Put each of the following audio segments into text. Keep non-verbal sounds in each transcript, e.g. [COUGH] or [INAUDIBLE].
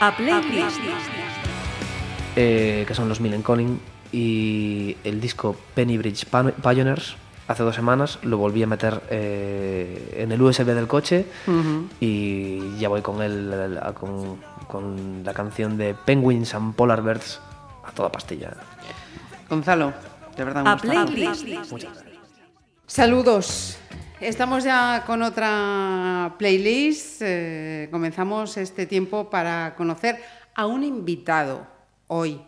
A Playlist. eh, que son los Millen Conning, y el disco Penny Bridge Pioneers, hace dos semanas, lo volví a meter eh, en el USB del coche y ya voy con, el, con, con la canción de Penguins and Polar Bears a toda pastilla. Gonzalo, de verdad un A gustazo. Playlist. Saludos. Estamos ya con otra playlist. Eh, comenzamos este tiempo para conocer a un invitado hoy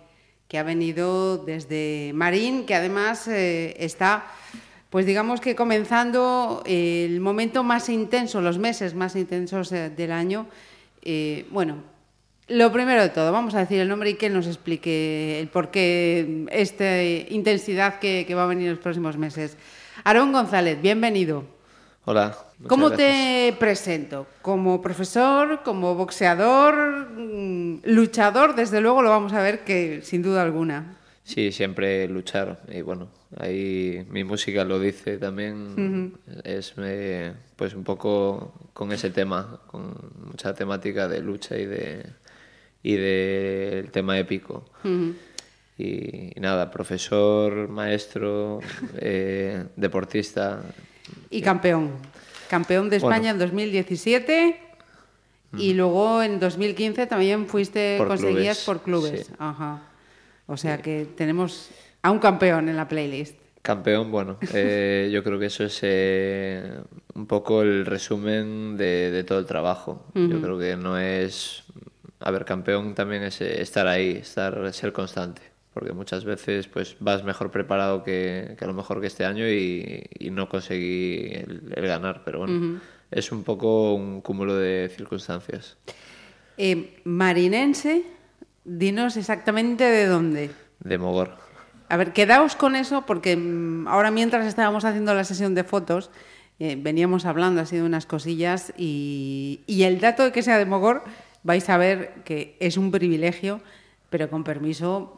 que ha venido desde Marín, que además eh, está, pues digamos que comenzando el momento más intenso, los meses más intensos eh, del año. Bueno, lo primero de todo, vamos a decir el nombre y que él nos explique el por qué esta intensidad que, que va a venir en los próximos meses. Aarón González, bienvenido. Hola. ¿Cómo gracias. te presento? ¿Como profesor? ¿Como boxeador? mm, ¿Luchador? Desde luego lo vamos a ver que sin duda alguna. Sí, siempre luchar. Y bueno, ahí mi música lo dice también. Es eh, pues un poco con ese tema, con mucha temática de lucha y de y del tema épico. y, y nada, profesor, maestro, eh, deportista. Y campeón. Campeón de Bueno. España en 2017 y luego en 2015 también fuiste, Por conseguías clubes, por clubes. sí. Ajá. O sea que tenemos a un campeón en la playlist. Campeón, bueno, eh, yo creo que eso es eh, un poco el resumen de, de todo el trabajo. Yo creo que no es... A ver, campeón también es eh, estar ahí, estar, ser constante. Porque muchas veces pues vas mejor preparado que, que a lo mejor que este año y, y no conseguí el, el ganar. Pero bueno, es un poco un cúmulo de circunstancias. Eh, marinense, dinos exactamente de dónde. De Mogor. A ver, quedaos con eso porque mm, ahora mientras estábamos haciendo la sesión de fotos, eh, veníamos hablando así de unas cosillas y, y el dato de que sea de Mogor vais a ver que es un privilegio, pero con permiso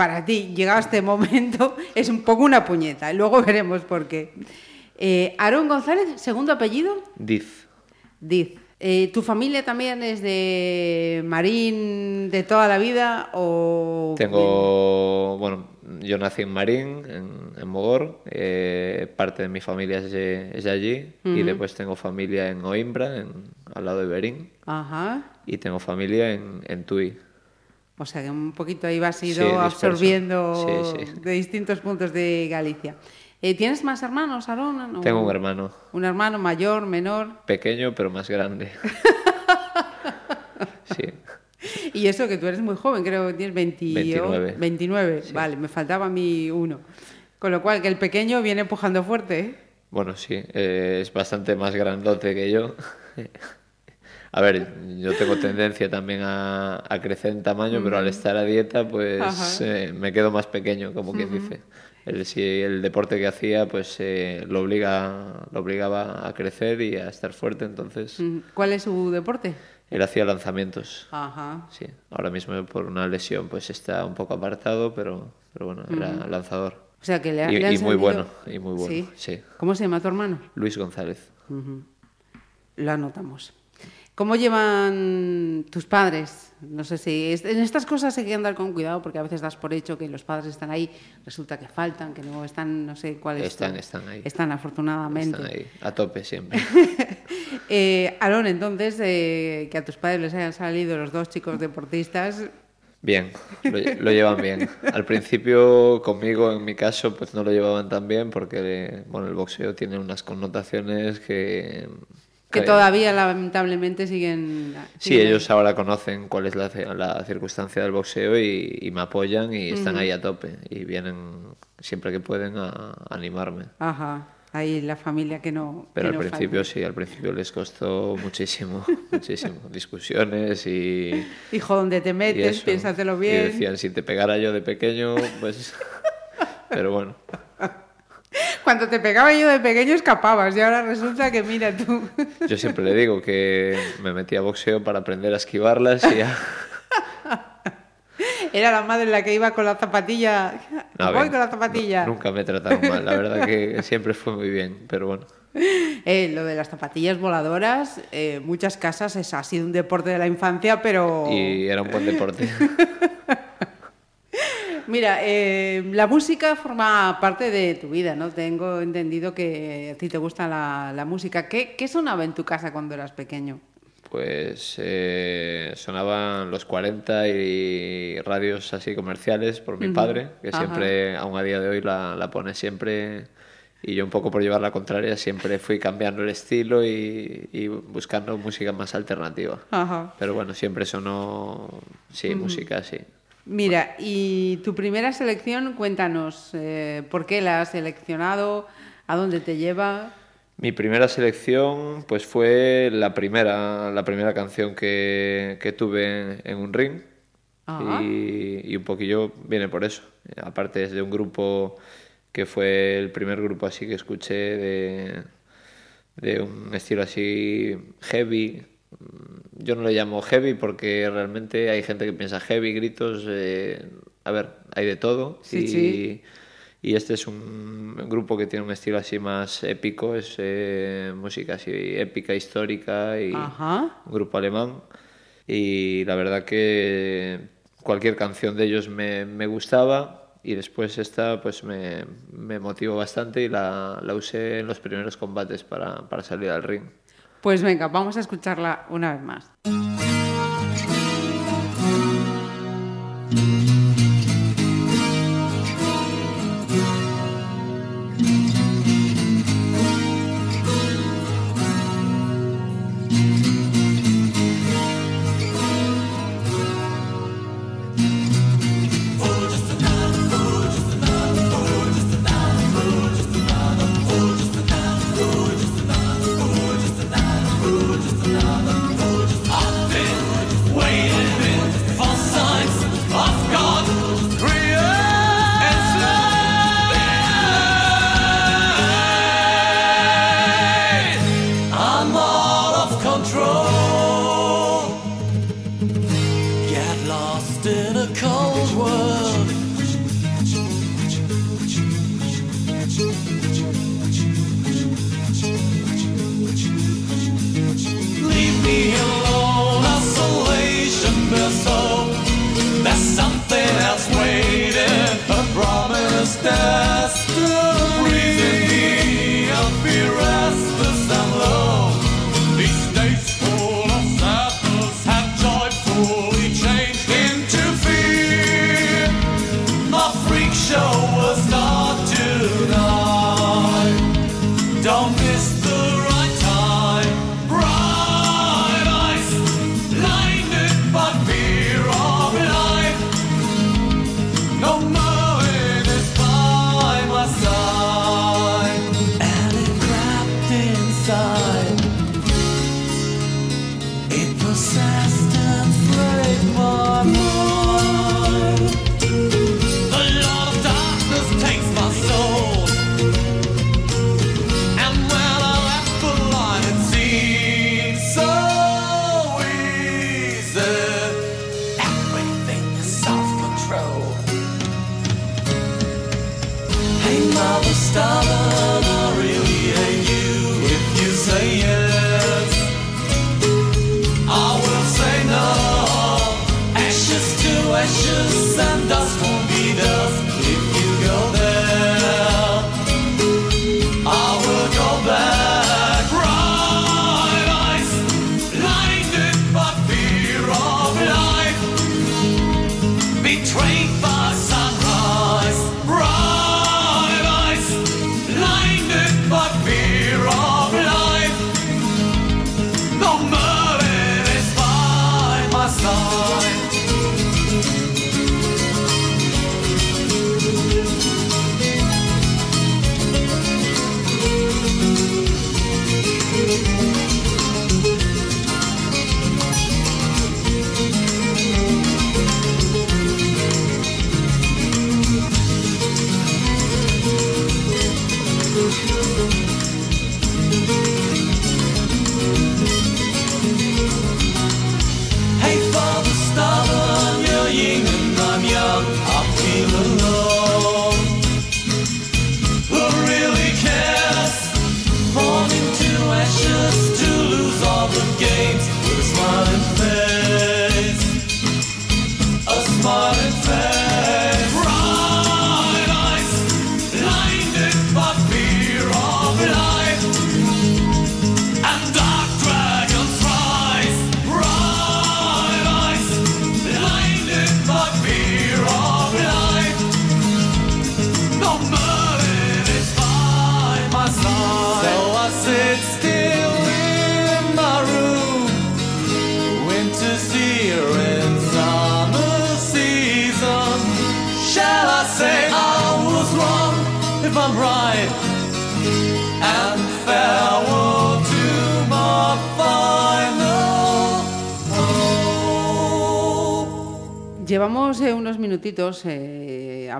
para ti, llegado a este momento, es un poco una puñeta. y Luego veremos por qué. Eh, Aarón González, segundo apellido, Diz. Diz. Eh, ¿Tu familia también es de Marín de toda la vida o...? Tengo, bueno, yo nací en Marín, en, en Mogor, eh, parte de mi familia es de, es de allí y después tengo familia en Oimbra, en, al lado de Berín, Ajá. y tengo familia en, en Tui. O sea que un poquito ahí vas ido Sí, absorbiendo Sí, sí. de distintos puntos de Galicia. Eh, ¿Tienes más hermanos, Aarón? Tengo un hermano Un hermano mayor, menor. pequeño pero más grande. [LAUGHS] sí, Y eso que tú eres muy joven, creo que tienes 20 29. 29. Vale, me faltaba a mí uno. Con lo cual, que el pequeño viene empujando fuerte, ¿eh? bueno, sí, eh, es bastante más grandote que yo. [LAUGHS] A ver, yo tengo tendencia también a, a crecer en tamaño, pero al estar a dieta, pues eh, me quedo más pequeño, como quien dice. El, si el deporte que hacía, pues eh, lo, obliga, lo obligaba a crecer y a estar fuerte, entonces ¿Cuál es su deporte? él hacía lanzamientos. Ajá. Sí, ahora mismo por una lesión pues está un poco apartado, pero, pero bueno, era lanzador. O sea que le, ha- Y- le han y muy bueno, y muy bueno, ¿Sí? sí. ¿Cómo se llama tu hermano? Luis González. Lo anotamos. ¿Cómo llevan tus padres? No sé si en estas cosas hay que andar con cuidado porque a veces das por hecho que los padres están ahí, resulta que faltan, que no están, no sé cuál es. Están, están ahí. Están afortunadamente. Están ahí, a tope siempre. [LAUGHS] Eh, Aarón, entonces, eh, que a tus padres les hayan salido los dos chicos deportistas, Bien, lo, lo llevan bien. Al principio conmigo, en mi caso, pues no lo llevaban tan bien porque bueno, el boxeo tiene unas connotaciones que... que todavía lamentablemente siguen. Sí, siguen ellos ahora conocen cuál es la, la circunstancia del boxeo y, y me apoyan y están ahí a tope y vienen siempre que pueden a, a animarme. Ajá, ahí la familia que no. Pero que al no principio sí, al principio les costó muchísimo, [LAUGHS] muchísimo. Discusiones y... Hijo, donde te y metes, piénsatelo Y bien. decían, si te pegara yo de pequeño, pues... [LAUGHS] Pero bueno, [LAUGHS] Cuando te pegaba yo de pequeño escapabas y ahora resulta que mira tú. [LAUGHS] yo siempre le digo que me metí a boxeo para aprender a esquivarlas y a... [LAUGHS] Era la madre la que iba con la zapatilla No, Voy bien. con la zapatilla. Nu- Nunca me trataron mal, la verdad que siempre fue muy bien, pero bueno. Eh, lo de las zapatillas voladoras, eh, muchas casas es, ha sido un deporte de la infancia, pero... Y era un buen deporte. Mira, eh, la música forma parte de tu vida, ¿no? Tengo entendido que a ti te gusta la, la música. ¿Qué, ¿Qué sonaba en tu casa cuando eras pequeño? Pues eh, sonaban los 40 y radios así comerciales por mi padre, que Ajá. siempre, aún a día de hoy, la, la pone siempre. Y yo un poco por llevar la contraria siempre fui cambiando el estilo y, y buscando música más alternativa. Ajá. Pero bueno, siempre sonó, sí, música sí. Mira, y tu primera selección, cuéntanos, eh, ¿por qué la has seleccionado? ¿A dónde te lleva? Mi primera selección pues fue la primera, la primera canción que, que tuve en, en un ring y un poquillo viene por eso. Aparte es de un grupo que fue el primer grupo así que escuché de, de un estilo así heavy. Yo no le llamo heavy porque realmente hay gente que piensa heavy, gritos, eh, a ver, hay de todo. Sí, y, sí. y este es un grupo que tiene un estilo así más épico, es eh, música así épica, histórica y Ajá. un grupo alemán. Y la verdad que cualquier canción de ellos me, me gustaba y después esta pues me, me motivó bastante y la, la usé en los primeros combates para, para salir al ring. Pues venga, vamos a escucharla una vez más.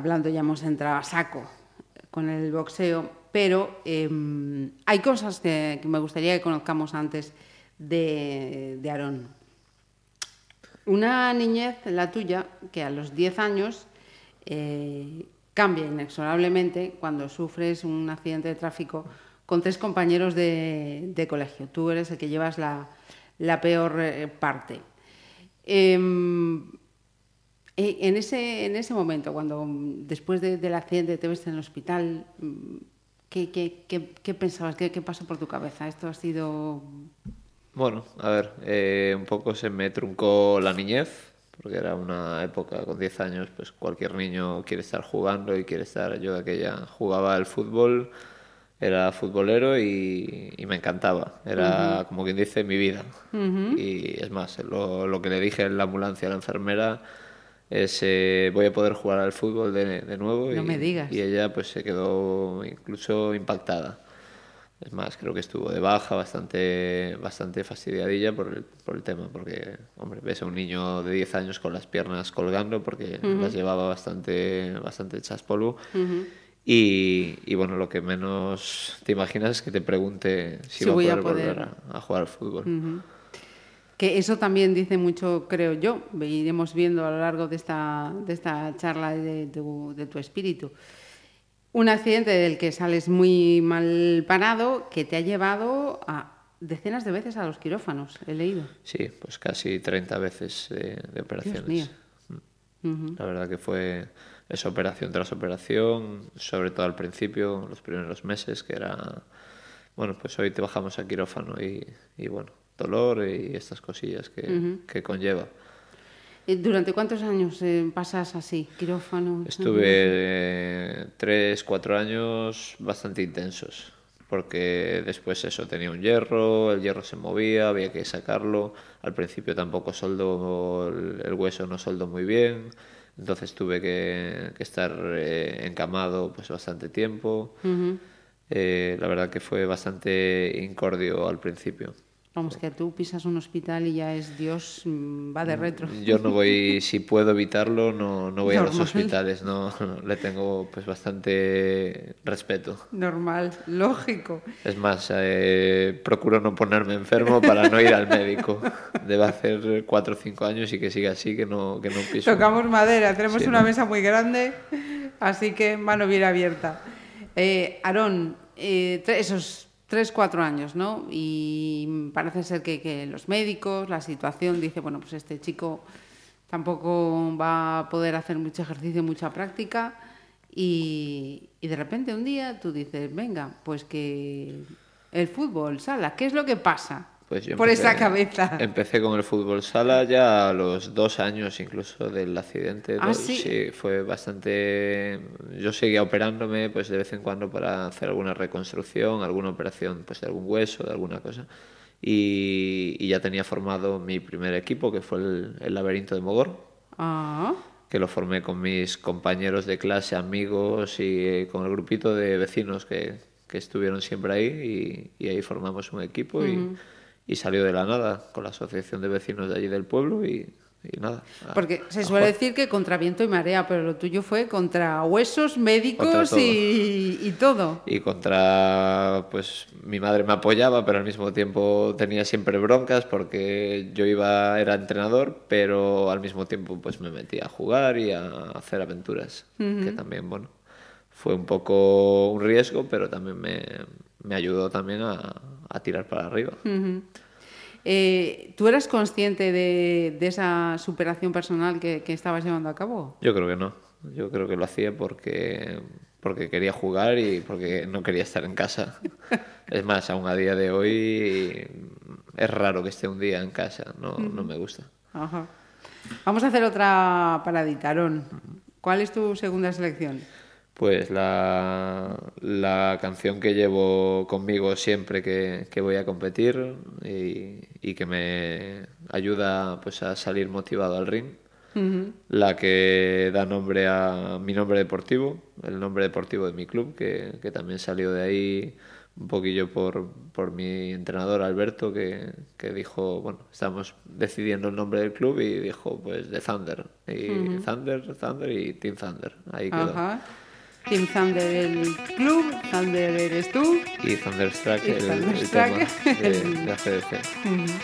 Hablando, ya hemos entrado a saco con el boxeo, pero em, hay cosas que, me gustaría que conozcamos antes de, de Aarón. Una niñez, la tuya, que a los 10 años eh, cambia inexorablemente cuando sufres un accidente de tráfico con tres compañeros de, de colegio. Tú eres el que llevas la, la peor eh, parte. Em, en, ese, en ese momento, cuando mm, después de- del accidente te ves en el hospital, mm, ¿qué, qué- qué- qué pensabas? ¿Qué, ¿Qué pasó por tu cabeza? ¿Esto ha sido Bueno, a ver, eh, un poco se me truncó la niñez, porque era una época con 10 años, pues cualquier niño quiere estar jugando y quiere estar, yo aquella jugaba al fútbol, era futbolero y, y me encantaba, era como quien dice mi vida. Y es más, lo, lo que le dije en la ambulancia a la enfermera es eh, voy a poder jugar al fútbol de, de nuevo No y, me digas. y ella pues se quedó incluso impactada. Es más, creo que estuvo de baja, bastante, bastante fastidiadilla por el, por el tema, porque, hombre, ves a un niño de 10 años con las piernas colgando porque las llevaba bastante, bastante hechas polvo. y, y, bueno, lo que menos te imaginas es que te pregunte si, Si va voy a a poder, poder. volver a, a jugar al fútbol. Que eso también dice mucho, creo yo, iremos viendo a lo largo de esta, de esta charla de tu, de tu espíritu. Un accidente del que sales muy mal parado que te ha llevado a decenas de veces a los quirófanos, he leído. Sí, pues casi 30 veces de, de operaciones. mío. Mm. La verdad que fue esa operación tras operación, sobre todo al principio, los primeros meses, que era, bueno, pues hoy te bajamos a quirófano y, y bueno, dolor y estas cosillas que, que conlleva. Eh, ¿Durante cuántos años eh, pasas así, quirófano? Estuve eh, tres, cuatro años bastante intensos, porque después eso tenía un hierro, el hierro se movía, había que sacarlo. Al principio tampoco soldó el, hueso, no soldó muy bien, entonces tuve que, que estar eh, encamado pues bastante tiempo. Eh, la verdad que fue bastante incordio al principio. Vamos, que tú pisas un hospital y ya es Dios, mm, va de retro. Yo no voy, [LAUGHS] si puedo evitarlo, no, no voy a los hospitales, no, [LAUGHS] le tengo pues bastante respeto. Normal, lógico. Es más, eh, procuro no ponerme enfermo para no ir al médico. [LAUGHS] Debe hacer cuatro o cinco años y que siga así, que no, que no piso. Tocamos madera, tenemos Sí, una ¿no? mesa muy grande, así que mano bien abierta. Eh, Aarón, eh, esos tres, cuatro años, ¿no? Y parece ser que, los médicos, la situación, dice, bueno, pues este chico tampoco va a poder hacer mucho ejercicio, mucha práctica, y, y de repente un día tú dices, venga, pues que el fútbol, sala, ¿qué es lo que pasa? Pues yo por empecé- esa cabeza. Empecé con el fútbol sala ya a los dos años incluso del accidente. ¿Ah, dos- sí? fue bastante... Yo seguía operándome pues de vez en cuando para hacer alguna reconstrucción, alguna operación pues de algún hueso, de alguna cosa. Y, y ya tenía formado mi primer equipo, que fue el, el Laberinto de Mogor, Ah, que lo formé con mis compañeros de clase, amigos y eh, con el grupito de vecinos que, que estuvieron siempre ahí y, y ahí formamos un equipo y, y salió de la nada con la asociación de vecinos de allí del pueblo y, y nada. a- Porque se suele decir que contra viento y marea, pero lo tuyo fue contra huesos, médicos Contra todo. y, y todo. Y contra, pues mi madre me apoyaba, pero al mismo tiempo tenía siempre broncas porque yo iba, era entrenador, pero al mismo tiempo pues me metía a jugar y a hacer aventuras, que también, bueno, fue un poco un riesgo, pero también me, me ayudó también a, a tirar para arriba. Eh, ¿Tú eras consciente de, de esa superación personal que, que estabas llevando a cabo? Yo creo que no. Yo creo que lo hacía porque, porque quería jugar y porque no quería estar en casa. [LAUGHS] Es más, aún a día de hoy es raro que esté un día en casa. No, no me gusta. Ajá. Vamos a hacer otra paradita, Aarón. ¿Cuál es tu segunda selección? Pues la, la canción que llevo conmigo siempre que, que voy a competir y, y que me ayuda pues, a salir motivado al ring. La que da nombre a mi nombre deportivo, el nombre deportivo de mi club, que, que también salió de ahí un poquillo por, por mi entrenador Alberto, que, que dijo, bueno, estamos decidiendo el nombre del club y dijo, pues, de Thunder. Y Thunder, Thunder y Team Thunder. Ahí quedó. Ajá. Team Thunder el club, Thunder eres tú. Y Thunderstruck, Y el, el Thunderstruck, tema de, [LAUGHS] el- de ACDC. Thunder,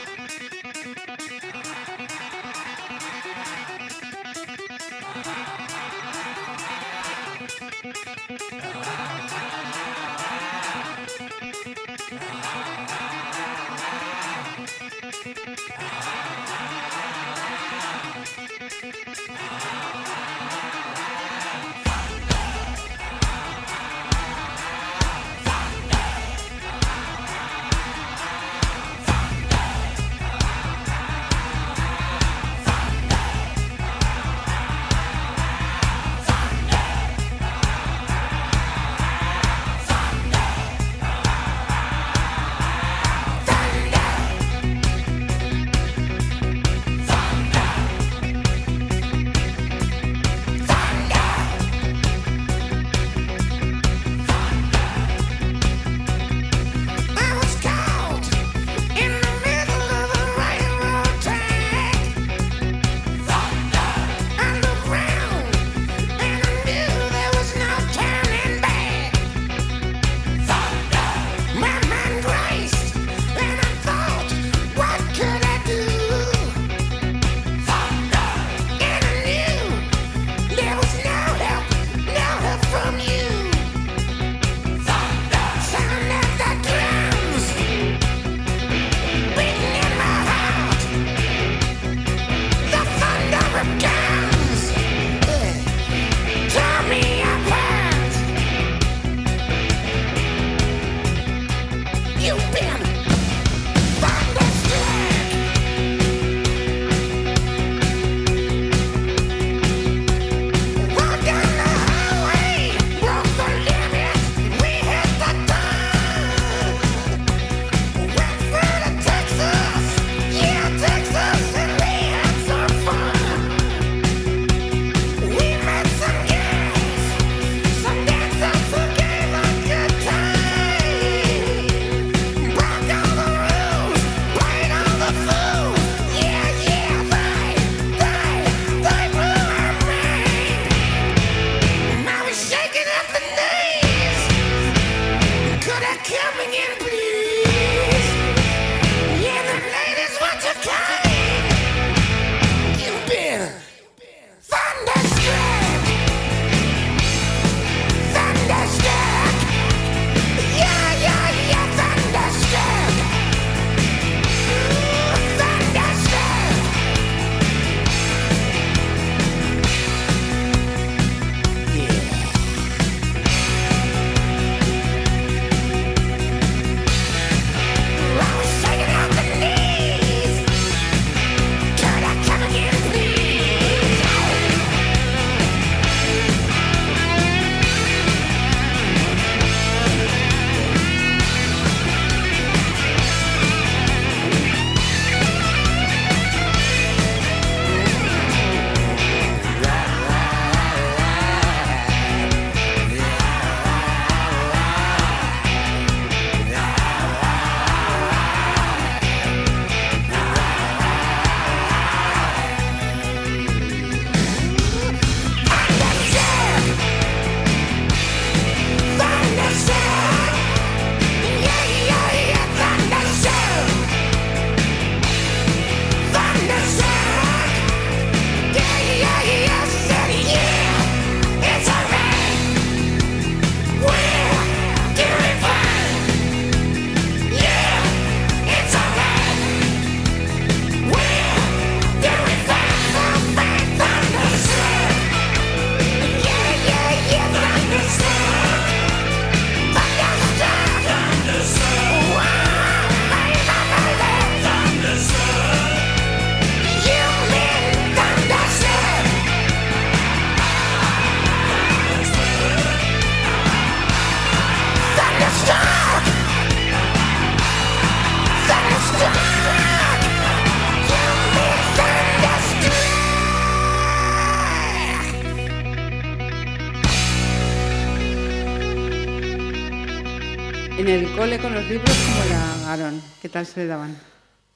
con los libros, ¿cómo era Aaron? ¿Qué tal se le daban?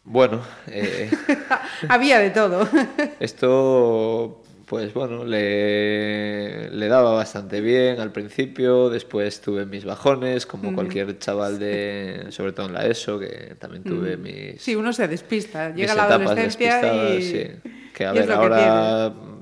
Bueno, eh, [LAUGHS] Había de todo. [LAUGHS] esto, pues bueno, le, le daba bastante bien al principio, después tuve mis bajones, como cualquier chaval de, [LAUGHS] sobre todo en la ESO, que también tuve mis, Sí, uno se despista. Llega la etapas adolescencia y... sí. Que a y ver, que ahora mm,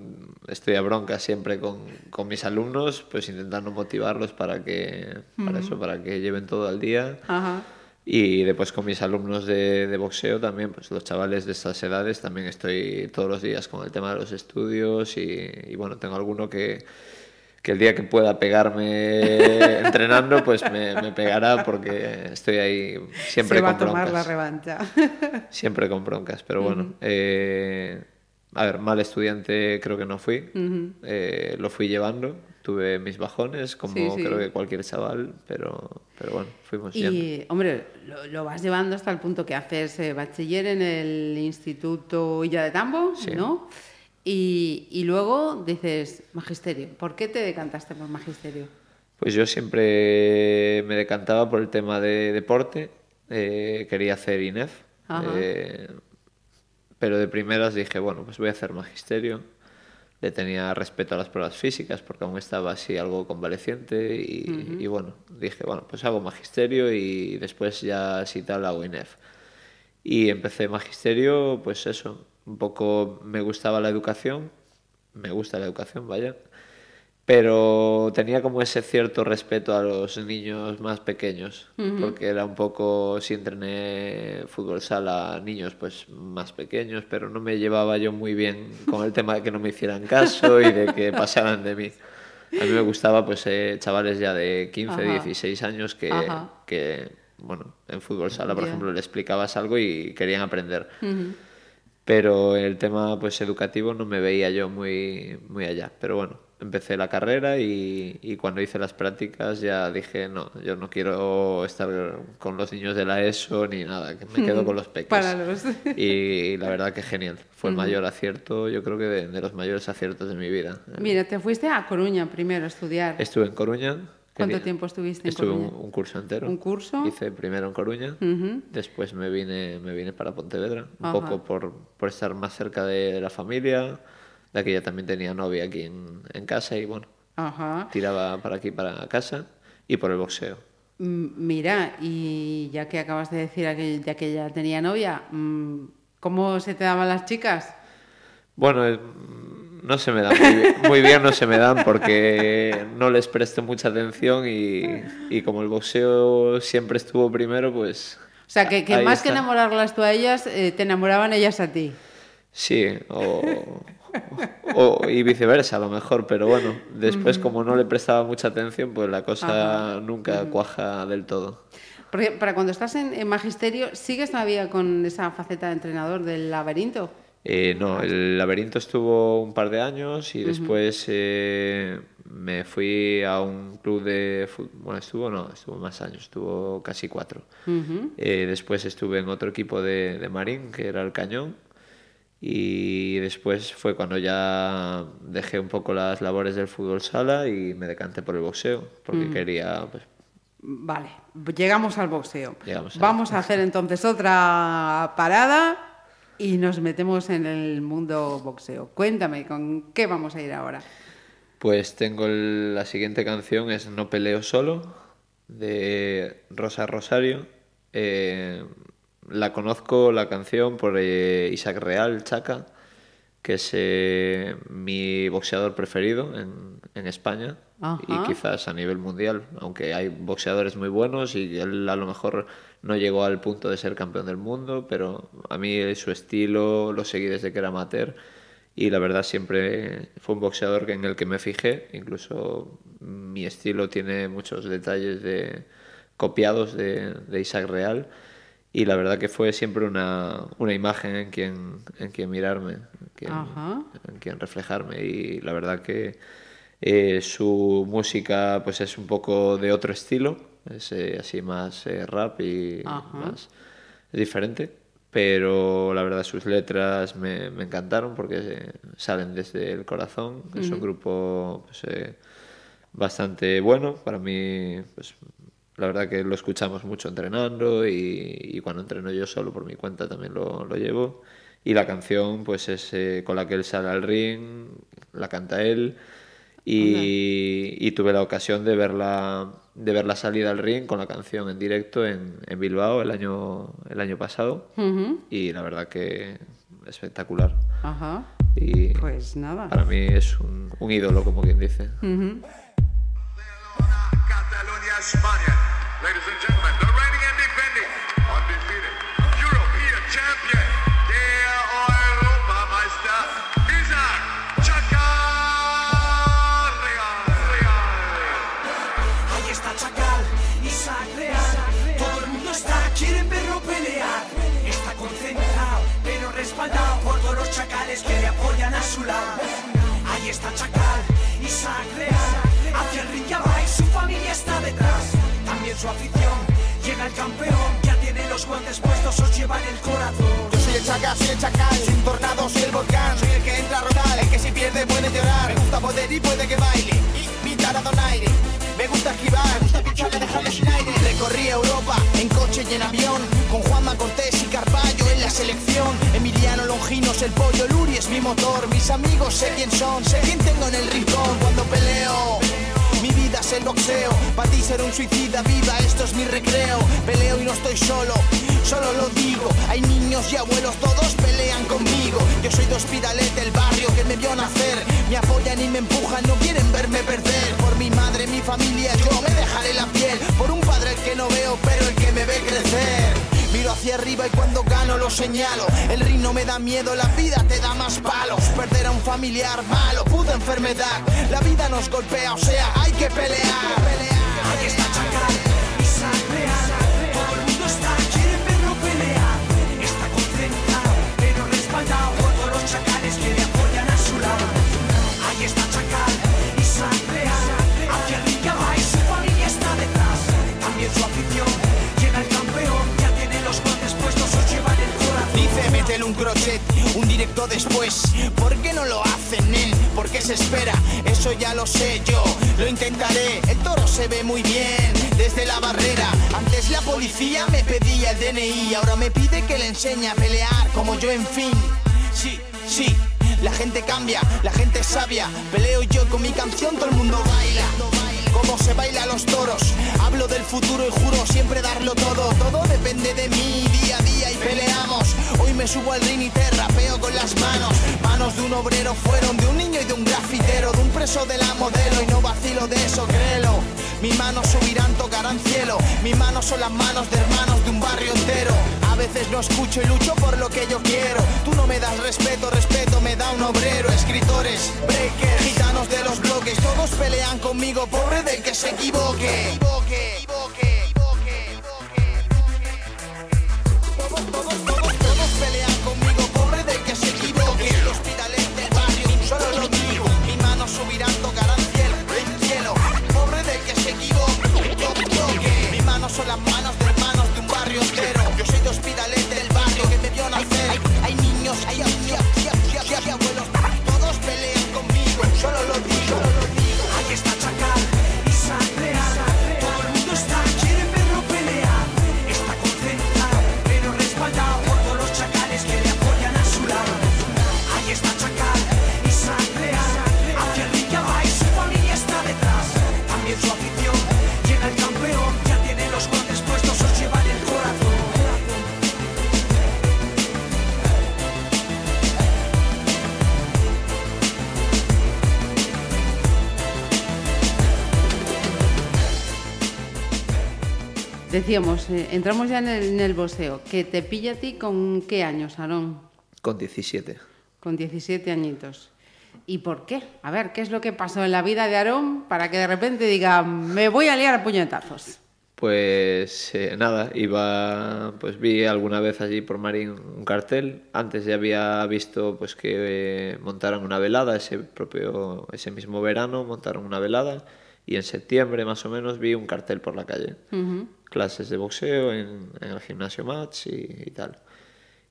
estoy a bronca siempre con, con mis alumnos, pues intentando motivarlos para que, para eso, para que lleven todo al día. Ajá. Y después con mis alumnos de, de boxeo también, pues los chavales de estas edades también estoy todos los días con el tema de los estudios y, y bueno, tengo alguno que, que el día que pueda pegarme [LAUGHS] entrenando, pues me, me pegará porque estoy ahí siempre se va con a tomar broncas. la revancha. Siempre con broncas, pero bueno. eh, a ver, mal estudiante creo que no fui. Eh, lo fui llevando. Tuve mis bajones, como Sí, sí. creo que cualquier chaval, pero, pero bueno, fuimos. Y, hombre, lo, lo vas llevando hasta el punto que haces eh, bachiller en el Instituto Illa de Tambo, Sí. ¿no? Y, y luego dices, magisterio. ¿Por qué te decantaste por magisterio? Pues yo siempre me decantaba por el tema de deporte. eh, quería hacer INEF. Eh, pero de primeras dije, bueno, pues voy a hacer magisterio. Le tenía respeto a las pruebas físicas porque aún estaba así algo convaleciente y, y bueno, dije, bueno, pues hago magisterio y después ya si tal hago INEF. Y empecé magisterio, pues eso, un poco me gustaba la educación, me gusta la educación, vaya, pero tenía como ese cierto respeto a los niños más pequeños, porque era un poco, si entrené fútbol sala niños pues más pequeños, pero no me llevaba yo muy bien con el tema de que no me hicieran caso y de que [LAUGHS] pasaran de mí. A mí me gustaba pues eh, chavales ya de 15, Ajá. 16 años que, que, bueno, en fútbol sala, por Ya. ejemplo, le explicabas algo y querían aprender. Pero el tema pues educativo no me veía yo muy, muy allá. Pero bueno, empecé la carrera y, y cuando hice las prácticas ya dije, no, yo no quiero estar con los niños de la ESO ni nada, que me quedo [LAUGHS] con los peques. Para los... Y la verdad que genial. Fue el mayor acierto, yo creo que de, de los mayores aciertos de mi vida. Mira, te fuiste a Coruña primero a estudiar. Estuve en Coruña. ¿Cuánto quería- tiempo estuviste en Estuve un, Coruña? un curso entero. ¿Un curso? Hice primero en Coruña, Ujú. después me vine, me vine para Pontevedra, un Ajá. poco por, por estar más cerca de la familia, ya que ya también tenía novia aquí en, en casa y bueno, Ajá. tiraba para aquí, para casa y por el boxeo. Mm, Mira, y ya que acabas de decir que, ya que ella tenía novia, mm, ¿cómo se te daban las chicas? Bueno, eh, no se me dan muy bien, muy bien no se me dan porque no les presto mucha atención y, y como el boxeo siempre estuvo primero, pues O sea, que, que más que enamorarlas tú a ellas, eh, te enamoraban ellas a ti. Sí, o, o- y viceversa a lo mejor, pero bueno, después como no le prestaba mucha atención, pues la cosa nunca cuaja del todo. Porque para cuando estás en, en magisterio, ¿sigues todavía con esa faceta de entrenador del laberinto? Eh, no, el laberinto estuvo un par de años y después eh, me fui a un club de fútbol. Bueno, estuvo, no, estuvo más años, estuvo casi cuatro. Eh, después estuve en otro equipo de, de Marín, que era el Cañón. Y después fue cuando ya dejé un poco las labores del fútbol sala y me decanté por el boxeo, porque quería, pues, Vale, llegamos al boxeo. Llegamos Vamos a hacer entonces otra parada y nos metemos en el mundo boxeo. Cuéntame, ¿con qué vamos a ir ahora? pues tengo el- la siguiente canción, es No peleo solo, de Rosa Rosario. Eh, la conozco, la canción, por eh, Isaac Real, Chaca, que es eh, mi boxeador preferido en, en España Ajá. y quizás a nivel mundial, aunque hay boxeadores muy buenos y él a lo mejor no llegó al punto de ser campeón del mundo, pero a mí su estilo lo seguí desde que era amateur y la verdad siempre fue un boxeador en el que me fijé, incluso mi estilo tiene muchos detalles de copiados de, de Isaac Real y la verdad que fue siempre una, una imagen en quien, en quien mirarme, en quien, Ajá. en quien reflejarme. Y la verdad que eh, su música pues es un poco de otro estilo, es eh, así más eh, rap y Ajá. más diferente, pero la verdad sus letras me, me encantaron porque salen desde el corazón, es un grupo pues, bastante bueno, para mí pues, la verdad que lo escuchamos mucho entrenando y, y cuando entreno yo solo por mi cuenta también lo, lo llevo. Y la canción, pues es eh, con la que él sale al ring, la canta él. Y, y tuve la ocasión de verla, de ver la salida al ring con la canción en directo en, en Bilbao el año, el año pasado. Ujú. Y la verdad que espectacular. Ajá. Y Pues nada. para mí es un, un ídolo, como quien dice. Ujú. Catalonia, España. Ladies and gentlemen, the reigning and defending, undefeated European champion, der Europameister, Isaac Chacarria. Ahí está Chacal, Isaac Real. Todo el mundo está, quieren verlo pelear. Está concentrado, pero respaldado por todos los chacales que le apoyan a su lado. Ahí está Chacal, Isaac Real. Hacia el ring va y su familia está detrás. Su afición. Llega el campeón, ya tiene los guantes puestos, os llevan el corazón. Yo soy el chacal, soy el chacal, sin tornado soy el volcán. Soy el que entra a rodar, el que si pierde puede llorar. Me gusta poder y puede que baile, y mi donaire Me gusta esquivar, me gusta pincharle dejarle sin aire. Recorrí Europa, en coche y en avión Con Juanma Cortés y Carballo en la selección. Emiliano Longinos, el pollo, Luri es mi motor. Mis amigos sé quién son, sé quién tengo en el rincón. Cuando peleo el boxeo, para ti ser un suicida viva, esto es mi recreo. Peleo y no estoy solo, solo lo digo. Hay niños y abuelos, todos pelean conmigo. Yo soy de Hospitalet del barrio que me vio nacer. Me apoyan y me empujan, no quieren verme perder. Por mi madre, mi familia, yo me dejaré la piel. Por un padre el que no veo, pero el que me ve crecer. Miro hacia arriba y cuando gano lo señalo. El ring no me da miedo, la vida te da más palos. Perder a un familiar malo, puta enfermedad. La vida nos golpea, o sea, hay que pelear. Ahí está Chacal, Métele un crochet, un directo después. ¿Por qué no lo hacen, nen? ¿Por qué se espera? Eso ya lo sé yo, lo intentaré. El toro se ve muy bien desde la barrera. Antes la policía me pedía el DNI, ahora me pide que le enseñe a pelear como yo, en fin. Sí, sí. La gente cambia, la gente es sabia. Peleo yo con mi canción, todo el mundo baila. Como se baila los toros. Hablo del futuro y juro siempre darlo todo. Todo depende de mí, día a día y peleamos. Hoy me subo al ring y te rapeo con las manos. Manos de un obrero fueron de un niño y de un grafitero, de un preso de la modelo. Y no vacilo de eso, créelo. Mis manos subirán, tocarán cielo. Mis manos son las manos de hermanos de un barrio entero. A veces no escucho y lucho por lo que yo quiero. Tú no me das respeto, respeto me da un obrero. Escritores, breakers, gitanos de los bloques, todos pelean conmigo, pobre del que se equivoque. Decíamos, eh, entramos ya en el, en el boxeo. ¿Que te pilla a ti con qué años, Aarón? Con 17. Con 17 añitos. ¿Y por qué? A ver, ¿qué es lo que pasó en la vida de Aarón para que de repente diga, me voy a liar a puñetazos? Pues eh, nada, iba, pues vi alguna vez allí por Marín un cartel. Antes ya había visto pues que eh, montaron una velada ese propio, ese mismo verano montaron una velada y en septiembre más o menos vi un cartel por la calle. Clases de boxeo en, en el gimnasio Match y, y tal.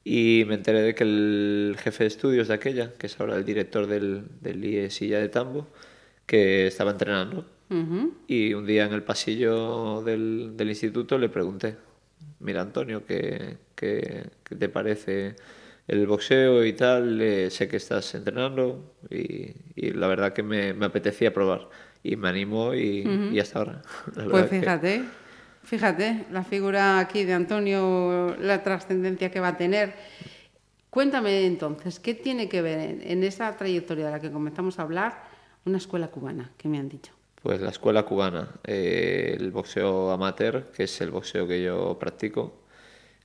Y me enteré de que el jefe de estudios de aquella, que es ahora el director del, del IE Silla de Tambo, que estaba entrenando Ujú. Y un día en el pasillo del, del instituto le pregunté, mira Antonio, ¿qué, qué, qué te parece el boxeo y tal? Eh, sé que estás entrenando y, y la verdad que me, me apetecía probar. Y me animó y, y hasta ahora. [LAUGHS] Pues verdad que- fíjate, la figura aquí de Antonio, la trascendencia que va a tener. Cuéntame entonces, ¿qué tiene que ver en, en esa trayectoria de la que comenzamos a hablar una escuela cubana, que me han dicho? Pues la escuela cubana, eh, el boxeo amateur, que es el boxeo que yo practico.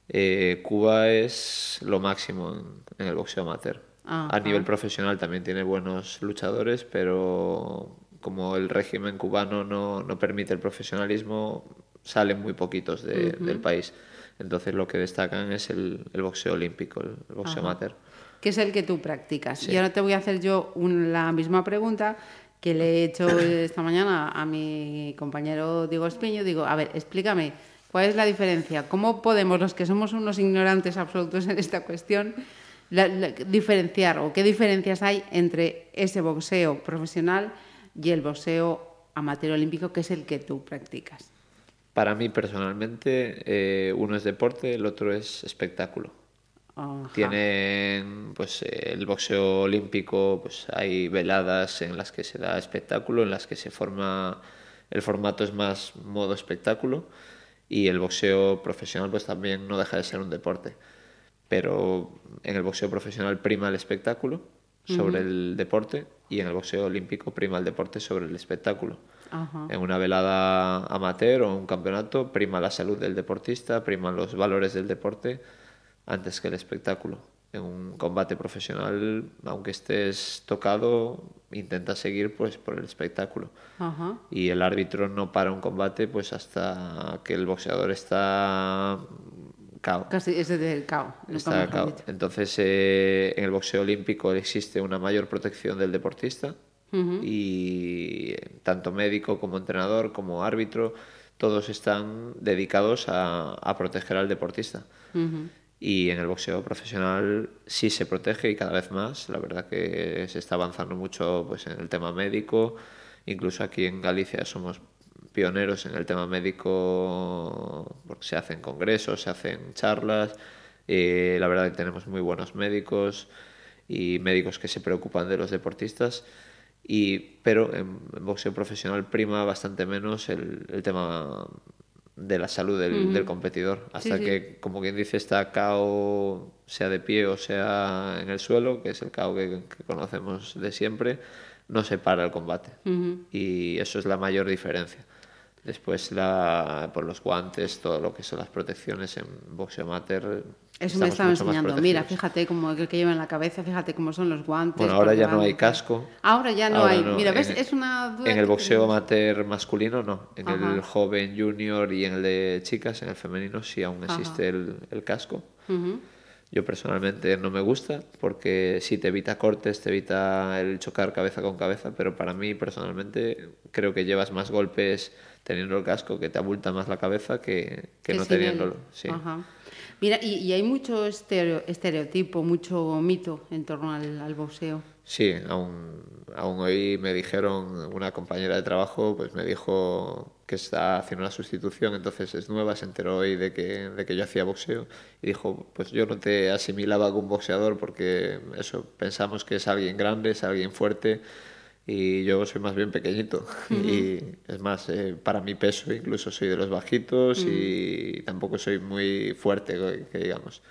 Eh, Cuba es lo máximo en, en el boxeo amateur. A nivel profesional también tiene buenos luchadores, pero como el régimen cubano no, no permite el profesionalismo, salen muy poquitos de- del país. Entonces lo que destacan es el, el boxeo olímpico, el, el boxeo amateur. que es el que tú practicas. Y ahora te voy a hacer yo un- la misma pregunta que le he hecho [COUGHS] esta mañana a mi compañero Diego Espiño. Digo, a ver, explícame, ¿cuál es la diferencia? ¿Cómo podemos, los que somos unos ignorantes absolutos en esta cuestión, la- la- diferenciar o qué diferencias hay entre ese boxeo profesional y el boxeo amateur olímpico, que es el que tú practicas? Para mí personalmente, eh, uno es deporte, el otro es espectáculo. Ajá. Tienen pues el boxeo olímpico, pues hay veladas en las que se da espectáculo, en las que se forma el formato es más modo espectáculo y el boxeo profesional pues también no deja de ser un deporte. Pero en el boxeo profesional prima el espectáculo sobre el deporte y en el boxeo olímpico prima el deporte sobre el espectáculo. Ajá. En una velada amateur o un campeonato prima la salud del deportista, priman los valores del deporte antes que el espectáculo. En un combate profesional, aunque estés tocado, intenta seguir pues por el espectáculo. Ajá. Y el árbitro no para un combate pues hasta que el boxeador está cao. Casi ese del cao. nunca Está cao. Entonces, eh, en el boxeo olímpico existe una mayor protección del deportista y eh, tanto médico como entrenador como árbitro, todos están dedicados a, a proteger al deportista. Y en el boxeo profesional sí se protege y cada vez más. La verdad que se está avanzando mucho pues, en el tema médico. Incluso aquí en Galicia somos pioneros en el tema médico porque se hacen congresos, se hacen charlas. Eh, la verdad que tenemos muy buenos médicos y médicos que se preocupan de los deportistas. Y, pero en, en boxeo profesional prima bastante menos el, el tema de la salud del, del competidor. Hasta sí. que, como quien dice, está KO, sea de pie o sea en el suelo, que es el KO que, que conocemos de siempre, no se para el combate. Y eso es la mayor diferencia. Después, la, por los guantes, todo lo que son las protecciones en boxeo amateur. Eso me estaba enseñando. Mira, fíjate cómo el que lleva en la cabeza, fíjate cómo son los guantes. Bueno, ahora ya no hay casco. Ahora ya no Ahora hay. no. Mira, ¿ves? En- es una duda En el boxeo amateur masculino no. En Ajá. el joven junior y en el de chicas, en el femenino, sí aún existe el, el casco. Yo personalmente no me gusta porque sí te evita cortes, te evita el chocar cabeza con cabeza, pero para mí personalmente creo que llevas más golpes teniendo el casco, que te abulta más la cabeza que, que Que no teniéndolo. Sí. Ajá. Mira, y, y hay mucho estereo- estereotipo, mucho mito en torno al, al boxeo. Sí, aún, aún hoy me dijeron, una compañera de trabajo, pues me dijo que está haciendo una sustitución, entonces es nueva, se enteró hoy de que, de que yo hacía boxeo y dijo, pues yo no te asimilaba con un boxeador porque eso, pensamos que es alguien grande, es alguien fuerte y yo soy más bien pequeñito y es más, eh, para mi peso incluso soy de los bajitos y tampoco soy muy fuerte, que- digamos.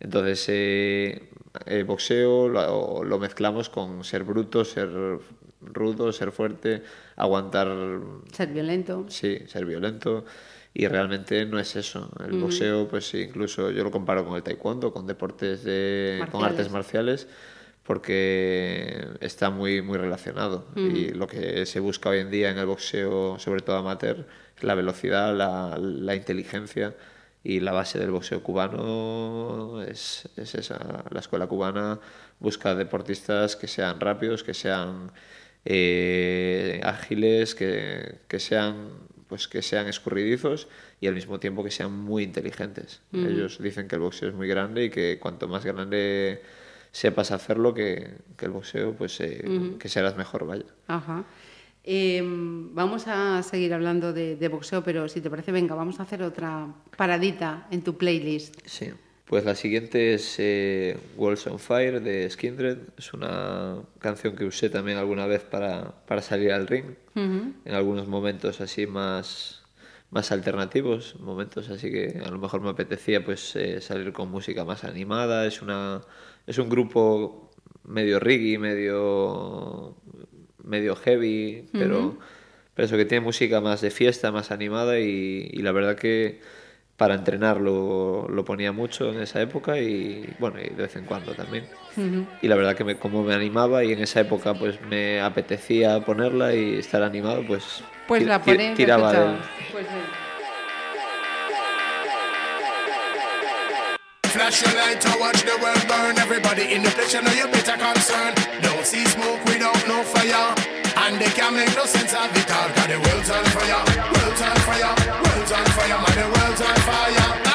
Entonces, eh, el boxeo lo, lo mezclamos con ser bruto, ser rudo, ser fuerte, aguantar, Ser violento. sí, ser violento. Y realmente no es eso. El boxeo, pues incluso yo lo comparo con el taekwondo, con deportes de, con artes marciales, porque está muy, muy relacionado. Y lo que se busca hoy en día en el boxeo, sobre todo amateur, es la velocidad, la, la inteligencia y la base del boxeo cubano es, es esa. La escuela cubana busca deportistas que sean rápidos, que sean eh, ágiles, que, que sean pues que sean escurridizos y al mismo tiempo que sean muy inteligentes. Ellos dicen que el boxeo es muy grande y que cuanto más grande sepas hacerlo, que, que el boxeo, pues eh, que serás mejor, vaya. Ajá. Eh, vamos a seguir hablando de, de boxeo, pero si te parece, venga, vamos a hacer otra paradita en tu playlist. Sí. Pues la siguiente es eh, Walls on Fire de Skindred. Es una canción que usé también alguna vez para, para salir al ring. En algunos momentos así más, más alternativos, momentos así que a lo mejor me apetecía pues eh, salir con música más animada. Es, una, es un grupo medio reggae, medio, medio heavy, pero, pero eso que tiene música más de fiesta, más animada y, y la verdad que para entrenar lo, lo ponía mucho en esa época y bueno, y de vez en cuando también. Y la verdad que me, como me animaba y en esa época pues me apetecía ponerla y estar animado, pues, Pues la ti- ponéis, la tiraba. Pues. Flash your light to watch the world burn. Everybody in the place, you know you better concern. Don't see smoke without no fire. And they can't make no sense of it all. Cause the world's on fire, world's on fire, world's on fire, man, the world's on fire.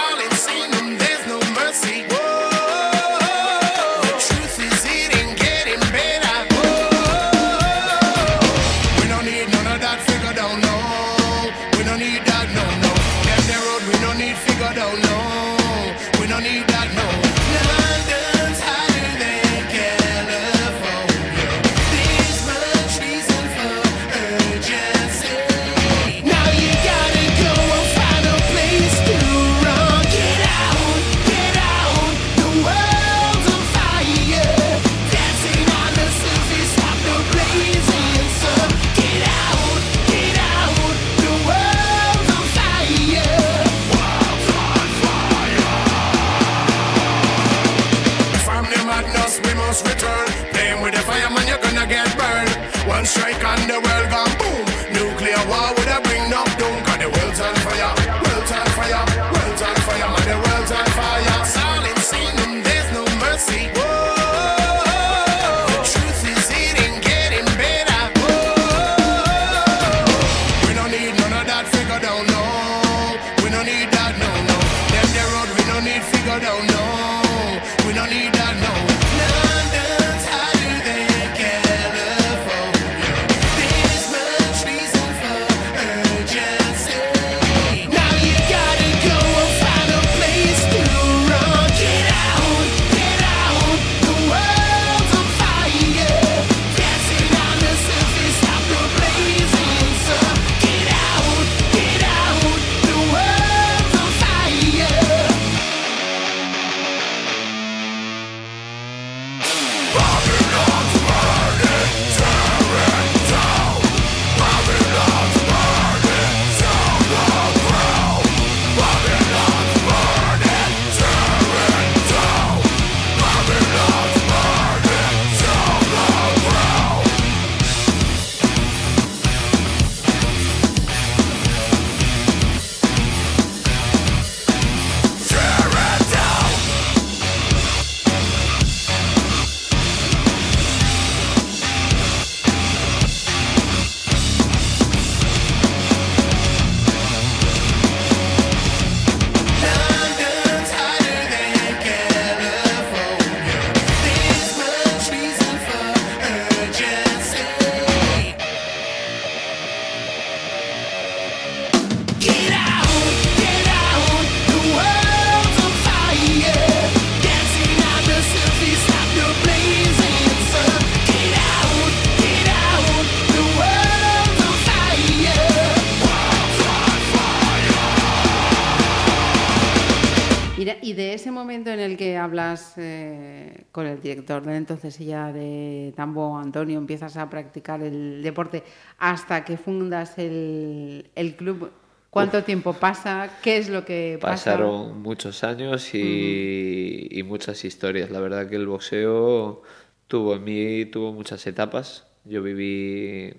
Director de entonces ya de Tambo, Antonio, empiezas a practicar el deporte hasta que fundas el, el club, ¿cuánto tiempo pasa? ¿Qué es lo que pasa? Pasaron muchos años y, y muchas historias. La verdad que el boxeo tuvo en mí tuvo muchas etapas. Yo viví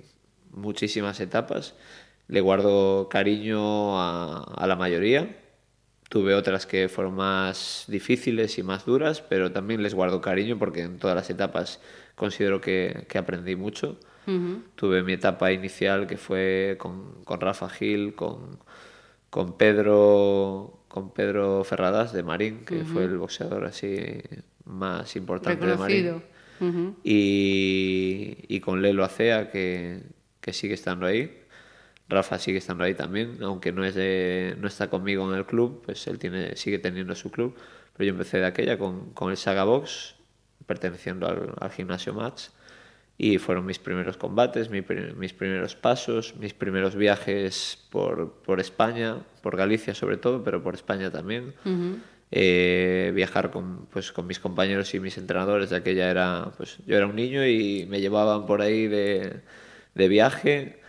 muchísimas etapas. Le guardo cariño a, a la mayoría. Tuve otras que fueron más difíciles y más duras, pero también les guardo cariño porque en todas las etapas considero que, que aprendí mucho. Tuve mi etapa inicial que fue con, con Rafa Gil, con, con Pedro con Pedro Ferradas de Marín, que fue el boxeador así más importante de Marín. Reconocido. Ujú. Y, y con Lelo Acea, que, que sigue estando ahí. Rafa sigue estando ahí también, aunque no, es de- no está conmigo en el club, pues él tiene, sigue teniendo su club. Pero yo empecé de aquella con, con el Saga Box, perteneciendo al, al gimnasio Match. Y fueron mis primeros combates, mi mis primeros pasos, mis primeros viajes por, por España, por Galicia sobre todo, pero por España también. Eh, viajar con, pues, con mis compañeros y mis entrenadores, ya que ya era, pues, yo era un niño y me llevaban por ahí de, de viaje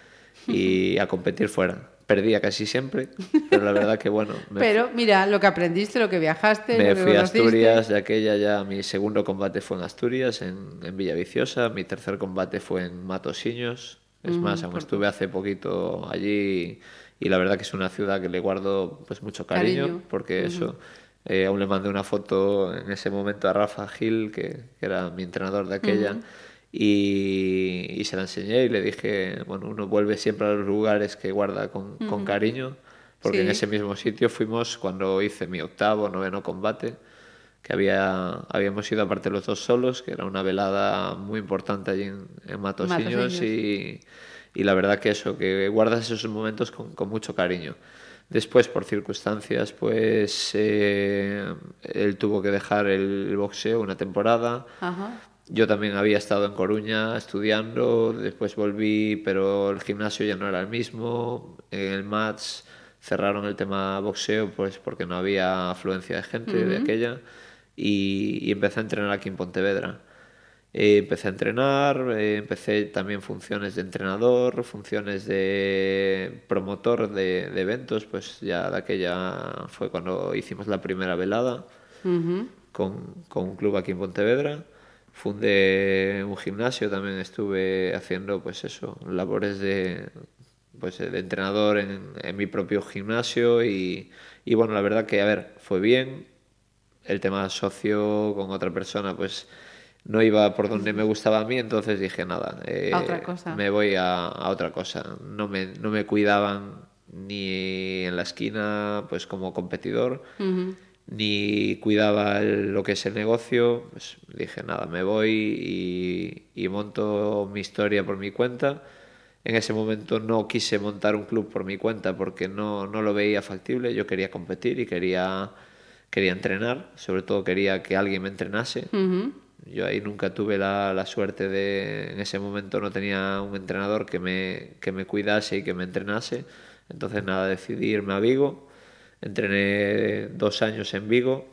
y [LAUGHS] a competir fuera. Perdía casi siempre, pero la verdad que bueno, Pero mira, lo que aprendiste, lo que viajaste, me lo que fui a. Asturias, de aquella ya mi segundo combate fue en Asturias, en, en Villaviciosa, mi tercer combate fue en Matosiños, es más, aún estuve hace poquito allí y la verdad que es una ciudad que le guardo pues mucho cariño, Cariño. porque eso, eh, aún le mandé una foto en ese momento a Rafa Gil, que, que era mi entrenador de aquella. Y, y se la enseñé y le dije, bueno, uno vuelve siempre a los lugares que guarda con, con cariño, porque en Sí. ese mismo sitio fuimos cuando hice mi octavo, noveno combate, que había, habíamos ido aparte los dos solos, que era una velada muy importante allí en, en y, y la verdad que eso, que guardas esos momentos con, con mucho cariño. Después, por circunstancias, pues eh, él tuvo que dejar el boxeo una temporada. Ajá. Yo también había estado en Coruña estudiando, después volví, pero el gimnasio ya no era el mismo. En el match cerraron el tema boxeo pues porque no había afluencia de gente de aquella y, y empecé a entrenar aquí en Pontevedra. Eh, empecé a entrenar, eh, empecé también funciones de entrenador, funciones de promotor de, de eventos, pues ya de aquella fue cuando hicimos la primera velada con, con un club aquí en Pontevedra. Fundé un gimnasio, también estuve haciendo pues eso, labores de, pues, de entrenador en, en mi propio gimnasio y, y bueno, la verdad que, a ver, fue bien. El tema socio con otra persona, pues no iba por donde me gustaba a mí, entonces dije nada, eh, otra cosa. me voy a, a otra cosa. No me, no me cuidaban ni en la esquina, pues como competidor, ni cuidaba el- lo que es el negocio. Pues dije nada, me voy y, y monto mi historia por mi cuenta. En ese momento no quise montar un club por mi cuenta porque no, no lo veía factible. Yo quería competir y quería, quería entrenar. Sobre todo quería que alguien me entrenase. Yo ahí nunca tuve la, la suerte de, en ese momento no tenía un entrenador que me, que me cuidase y que me entrenase. Entonces nada, decidí irme a Vigo. Entrené dos años en Vigo,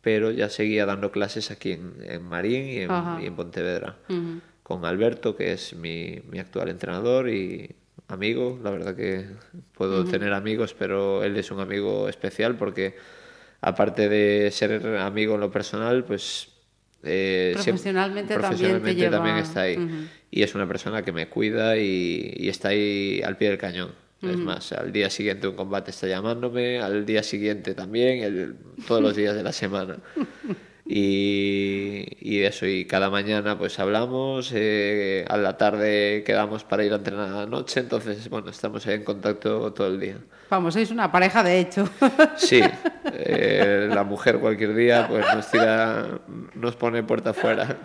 pero ya seguía dando clases aquí en, en Marín y en, Ajá. y en Pontevedra. Con Alberto, que es mi, mi actual entrenador y amigo. La verdad que puedo tener amigos, pero él es un amigo especial porque aparte de ser amigo en lo personal, pues... eh, siempre- Profesionalmente también lleva- está ahí. Y es una persona que me cuida y, y está ahí al pie del cañón. Es más, al día siguiente un combate está llamándome, al día siguiente también, el- todos los días de la semana. [LAUGHS] Y, y eso, y cada mañana pues hablamos, eh, a la tarde quedamos para ir a entrenar a la noche, entonces bueno, estamos ahí en contacto todo el día. Vamos, sois una pareja de hecho. [LAUGHS] Sí, [LAUGHS] eh, la mujer cualquier día pues nos tira, nos pone puerta afuera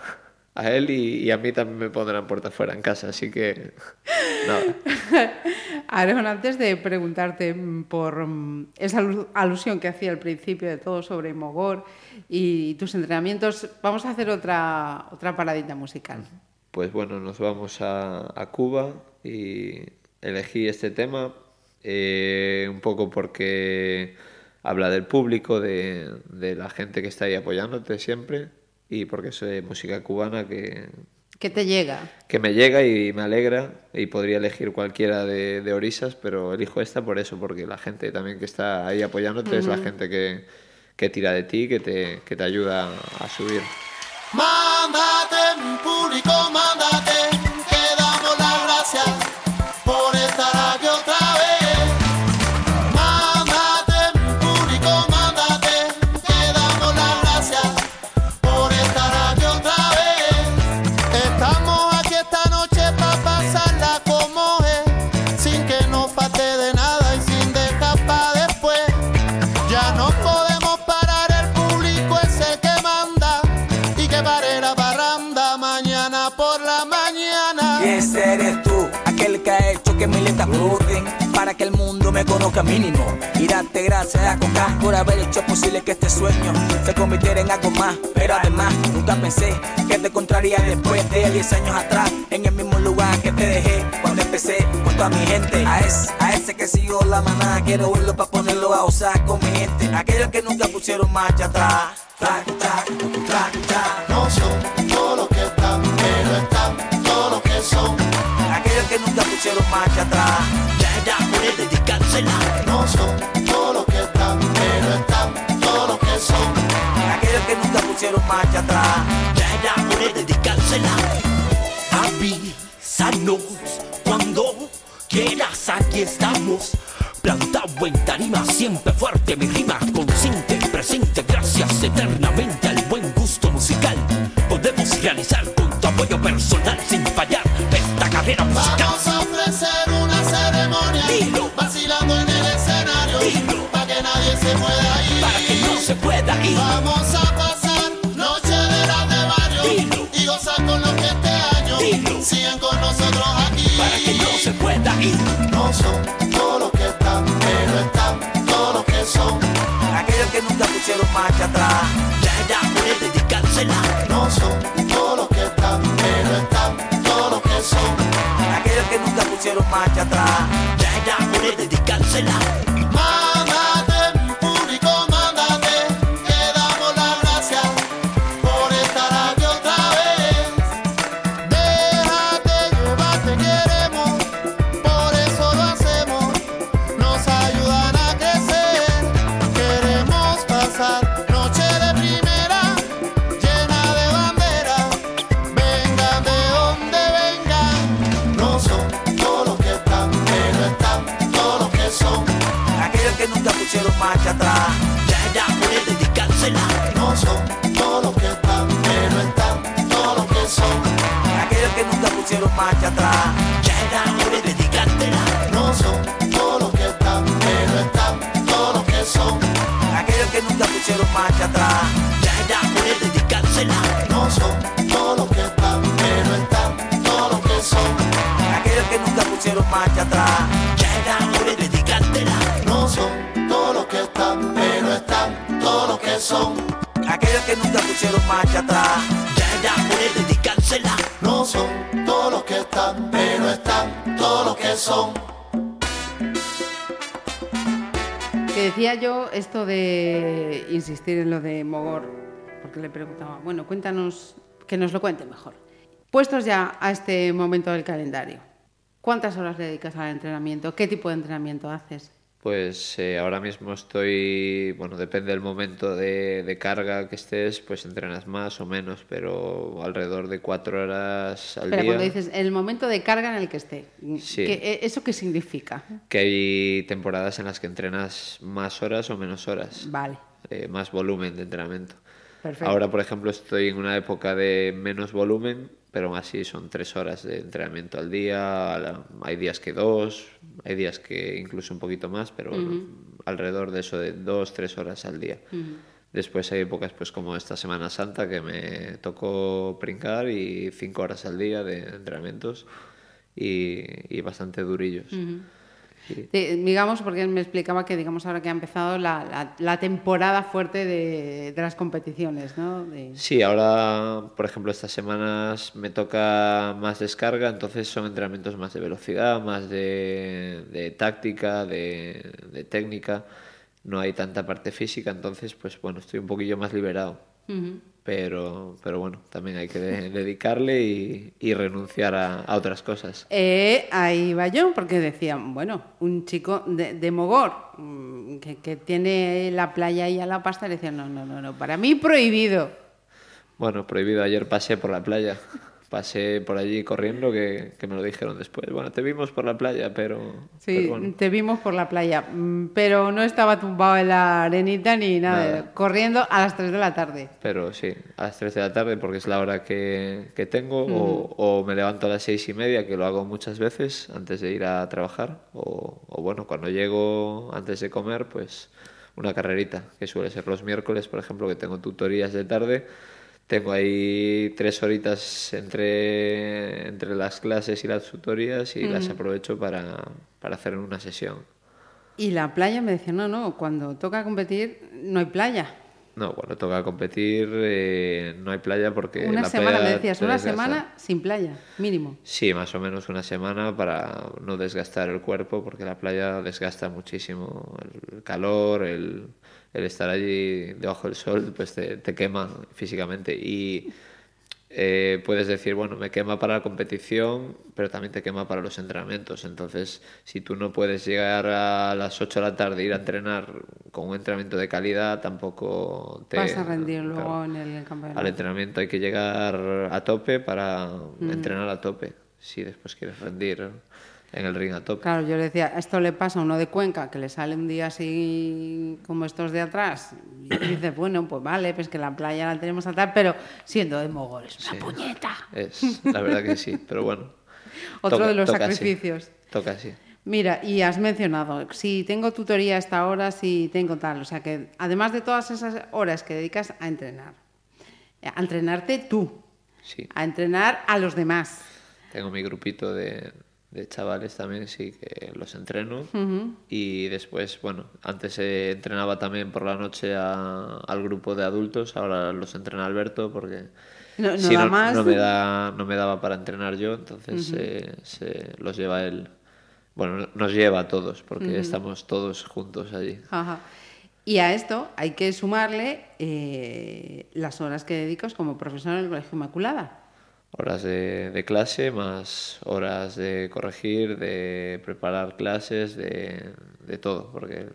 a él y, y a mí también me pondrán puerta afuera en casa, así que nada. [LAUGHS] Aaron, antes de preguntarte por mm, esa alu- alusión que hacía al principio de todo sobre Mogor y tus entrenamientos, vamos a hacer otra, otra paradita musical. Pues bueno, nos vamos a, a Cuba y elegí este tema eh, un poco porque habla del público, de, de la gente que está ahí apoyándote siempre y porque es música cubana que, ¿Qué te llega? que me llega y me alegra y podría elegir cualquiera de, de Orisas, pero elijo esta por eso, porque la gente también que está ahí apoyándote es la gente que, que tira de ti, que te, que te ayuda a subir. Mándate, público, mándate, me conozca mínimo. Y darte gracias a Coca por haber hecho posible que este sueño se convirtiera en algo más. Pero además, nunca pensé que te encontraría después de 10 años atrás, en el mismo lugar que te dejé cuando empecé con toda mi gente. A ese, a ese que siguió la manada, quiero verlo para ponerlo a usar con mi gente. Aquellos que nunca pusieron marcha atrás. Trac, trac, trac, trac. No son todo lo que están, pero están todo lo que son. Aquellos que nunca pusieron marcha atrás. Dedicársela. No son todo lo que están, pero están todo lo que son. Aquellos que nunca pusieron marcha atrás. Ya era por él dedicársela. Avísanos cuando quieras, aquí estamos. Plantado en tarima, siempre fuerte, mi rima consciente, presente, gracias eternamente al buen gusto musical. Podemos realizar con tu apoyo personal sin fallar esta carrera musical. Vamos a ofrecer Dilo. vacilando en el escenario, Dilo. para que nadie se pueda ir. Para que no se pueda ir. Vamos a pasar noche de las de barrio y gozar con los que este año Dilo. siguen con nosotros aquí. Para que no se pueda ir. No son todo lo que están, pero están todo lo que son. Aquellos que nunca pusieron marcha atrás. Ya era por dedicársela. No son todo lo que están, pero están todo lo que son. Aquellos que nunca pusieron marcha atrás. Él dedicársela. Pusieron marcha atrás. Ya por él dedicársela. No son todo lo que están, pero están todo lo que son. Aquellos que nunca pusieron marcha atrás. Ya era por él dedicártela. No son todo lo que están, pero están todo lo que son. Aquellos que nunca pusieron marcha atrás. Ya por él dedicársela. No son todo lo que están, pero están todo lo que son. Aquellos que nunca pusieron marcha atrás. Son. Aquellos que nunca pusieron marcha atrás. Ya él dedicársela. No son todo lo que están, pero están todo lo que son. Que decía yo esto de insistir en lo de Mogor, porque le preguntaba, bueno, cuéntanos, que nos lo cuente mejor. Puestos ya a este momento del calendario, ¿cuántas horas le dedicas al entrenamiento? ¿Qué tipo de entrenamiento haces? Pues eh, ahora mismo estoy, bueno, depende del momento de, de carga que estés, pues entrenas más o menos, pero alrededor de cuatro horas al Pero día. cuando dices el momento de carga en el que esté, Sí. ¿qué- e- ¿eso qué significa? Que hay temporadas en las que entrenas más horas o menos horas, Vale, eh, más volumen de entrenamiento. Perfecto. Ahora, por ejemplo, estoy en una época de menos volumen, pero aún así son tres horas de entrenamiento al día. Hay días que dos, hay días que incluso un poquito más, pero alrededor de eso de dos, tres horas al día. Después hay épocas pues como esta Semana Santa que me tocó brincar y cinco horas al día de entrenamientos y, y bastante durillos. Sí. Digamos, porque me explicaba que, digamos, ahora que ha empezado la, la- la temporada fuerte de, de las competiciones, ¿no? De- Sí, ahora, por ejemplo, estas semanas me toca más descarga, entonces son entrenamientos más de velocidad, más de, de táctica, de, de técnica. No hay tanta parte física, entonces, pues bueno, estoy un poquillo más liberado. Pero, pero bueno, también hay que de- dedicarle y, y renunciar a, a otras cosas. Eh, ahí va yo, porque decían, bueno, un chico de, de Mogor mm, que, que tiene la playa ahí a la pasta, le decían, no, no, no, no, para mí prohibido. Bueno, prohibido. Ayer pasé por la playa. Pasé por allí corriendo que, que me lo dijeron después. Bueno, te vimos por la playa, pero... Sí, pero bueno. te vimos por la playa, mm, pero no estaba tumbado en la arenita ni nada, Nada. corriendo a las 3 de la tarde. Pero sí, a las 3 de la tarde porque es la hora que, que tengo o, o me levanto a las seis y media, que lo hago muchas veces antes de ir a trabajar o, o bueno, cuando llego antes de comer, pues una carrerita, que suele ser los miércoles, por ejemplo, que tengo tutorías de tarde, tengo ahí tres horitas entre, entre las clases y las tutorías y las aprovecho para, para hacer una sesión. Y la playa me decía, no, no, cuando toca competir no hay playa. No, cuando toca competir eh, no hay playa porque una la semana, playa me decías, una desgasta. semana sin playa, mínimo. Sí, más o menos una semana para no desgastar el cuerpo, porque la playa desgasta muchísimo. El calor, el, el estar allí debajo del sol, pues te, te quema físicamente. Y eh, puedes decir, bueno, me quema para la competición, pero también te quema para los entrenamientos. Entonces, si tú no puedes llegar a las 8 de la tarde ir a entrenar con un entrenamiento de calidad, tampoco te... Vas a rendir claro. luego en el campeonato. Al entrenamiento hay que llegar a tope para Mm. entrenar a tope. Si después quieres rendir en el ring a tope. Claro, yo le decía, esto le pasa a uno de Cuenca, que le sale un día así como estos de atrás, y dice, bueno, pues vale, pues que la playa la tenemos a tal, pero siendo de Mogol, es una Sí. puñeta. Es, la verdad que sí, pero bueno. [LAUGHS] Otro toca- de los toca así. sacrificios. Toca así. Mira, y has mencionado, si tengo tutoría a esta hora, si tengo tal, o sea que además de todas esas horas que dedicas a entrenar, a entrenarte tú, Sí. a entrenar a los demás. Tengo mi grupito de, de chavales también, sí, que los entreno. Y después, bueno, antes eh, entrenaba también por la noche a- al grupo de adultos, ahora los entrena Alberto porque No- no si da no, más. no me da, no me daba para entrenar yo, entonces eh, se los lleva él. Bueno, nos lleva a todos porque estamos todos juntos allí. Ajá. Y a esto hay que sumarle eh, las horas que dedicas como profesor en el Colegio Inmaculada. Horas de, de clase más horas de corregir, de preparar clases, de, de todo, porque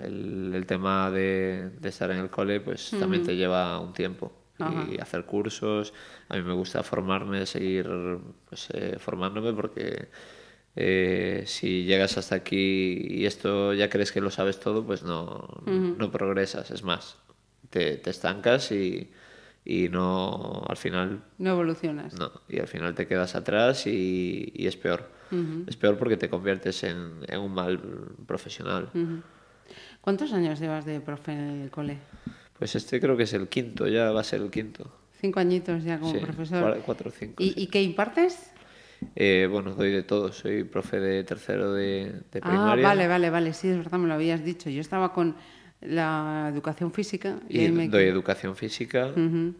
el, el tema de, de estar en el cole pues también te lleva un tiempo. Y hacer cursos, a mí me gusta formarme, seguir pues, eh, formándome porque eh, si llegas hasta aquí y esto ya crees que lo sabes todo, pues no, no progresas, es más, te, te estancas y, y no, al final No evolucionas. no, y al final te quedas atrás y, y es peor. Es peor porque te conviertes en, en un mal profesional. ¿Cuántos años llevas de profe en el cole? Pues este creo que es el quinto, ya va a ser el quinto. Cinco añitos ya como Sí, profesor. cua- cuatro o cinco, ¿Y, sí. y qué impartes? Eh, bueno, doy de todo. Soy profe de tercero de, de Ah, primaria. vale, vale, vale, sí, es verdad, me lo habías dicho. Yo estaba con la educación física y, Y ahí me... doy educación física,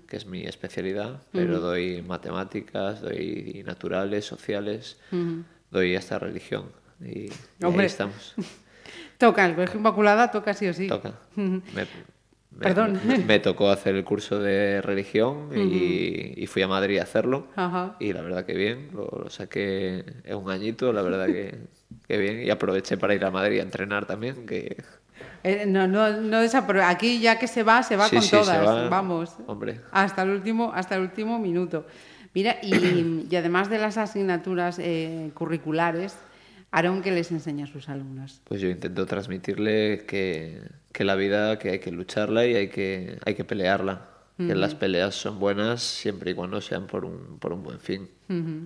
que es mi especialidad, pero doy matemáticas, doy naturales, sociales, doy hasta religión. Y, y ahí estamos. [LAUGHS] Toca, el Colegio Inmaculada toca sí o sí. Toca. [LAUGHS] Me, me- Perdón. Me, me tocó hacer el curso de religión y, y fui a Madrid a hacerlo. Ajá. Y la verdad que bien, lo, lo saqué en un añito, la verdad que, que bien. Y aproveché para ir a Madrid a entrenar también, que Eh, no, no, no Aquí ya que se va, se va Sí, con sí, todas. va. Vamos. Hombre. Hasta el último, hasta el último minuto. Mira, y, [CLEARS THROAT] y además de las asignaturas eh, curriculares, Aarón, ¿qué les enseña a sus alumnos? pues yo intento transmitirle que, que la vida que hay que lucharla y hay que, hay que pelearla. Que las peleas son buenas siempre y cuando sean por un, por un buen fin.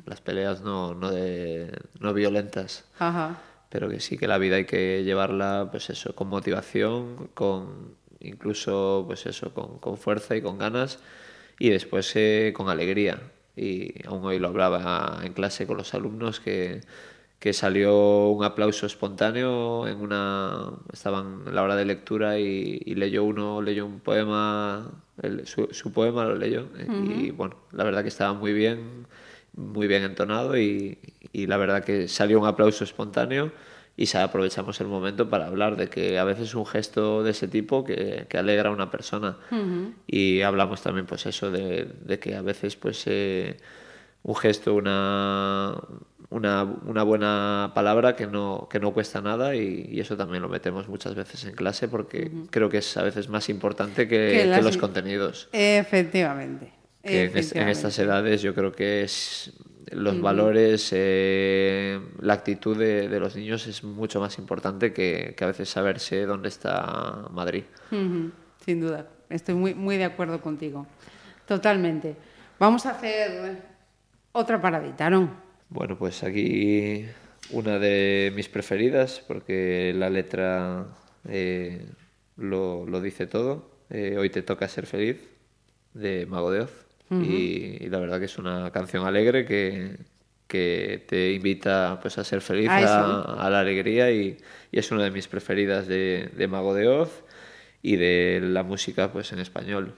Las peleas no, no, de, no violentas. Ajá. Pero que sí que la vida hay que llevarla pues eso con motivación con incluso pues eso con, con fuerza y con ganas y después eh, con alegría. Y aún hoy lo hablaba en clase con los alumnos que que salió un aplauso espontáneo en una estaban en la hora de lectura y, y leyó uno leyó un poema el- su, su poema lo leyó eh, y bueno la verdad que estaba muy bien muy bien entonado y, y la verdad que salió un aplauso espontáneo y aprovechamos el momento para hablar de que a veces un gesto de ese tipo que, que alegra a una persona. Y hablamos también pues eso de, de que a veces pues eh, un gesto una, una, una buena palabra que no, que no cuesta nada y, y eso también lo metemos muchas veces en clase porque creo que es a veces más importante que, Que que las- los contenidos. Efectivamente. que en, es- en estas edades yo creo que es los valores, eh, la actitud de, de los niños es mucho más importante que, que a veces saberse dónde está Madrid. Sin duda, estoy muy, muy de acuerdo contigo. Totalmente. Vamos a hacer otra paradita, ¿no? Bueno, pues aquí una de mis preferidas porque la letra eh, lo, lo dice todo. Eh, hoy te toca ser feliz de Mago de Oz. Y, y la verdad que es una canción alegre que, que te invita pues, a ser feliz, A a, eso. a la alegría y, y es una de mis preferidas de, de Mago de Oz y de la música pues en español.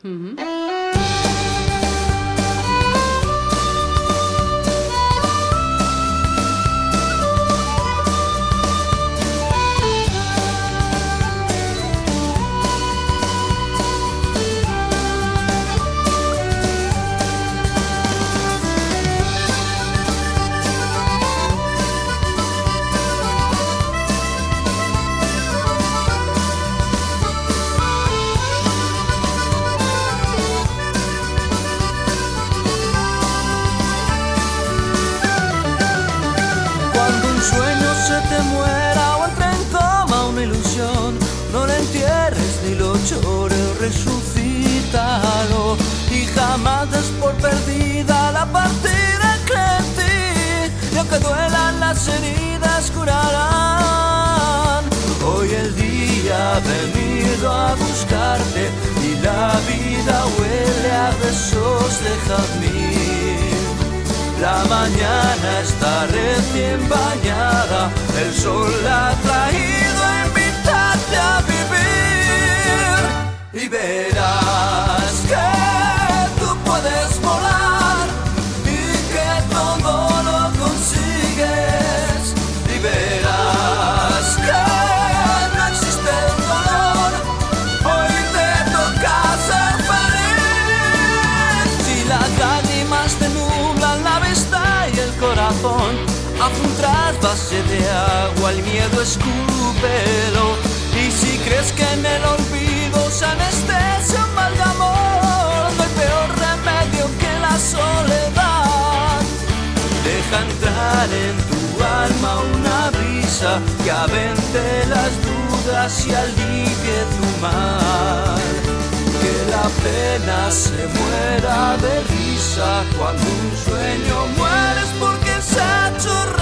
Que la pena se muera de risa cuando un sueño mueres porque se ha hecho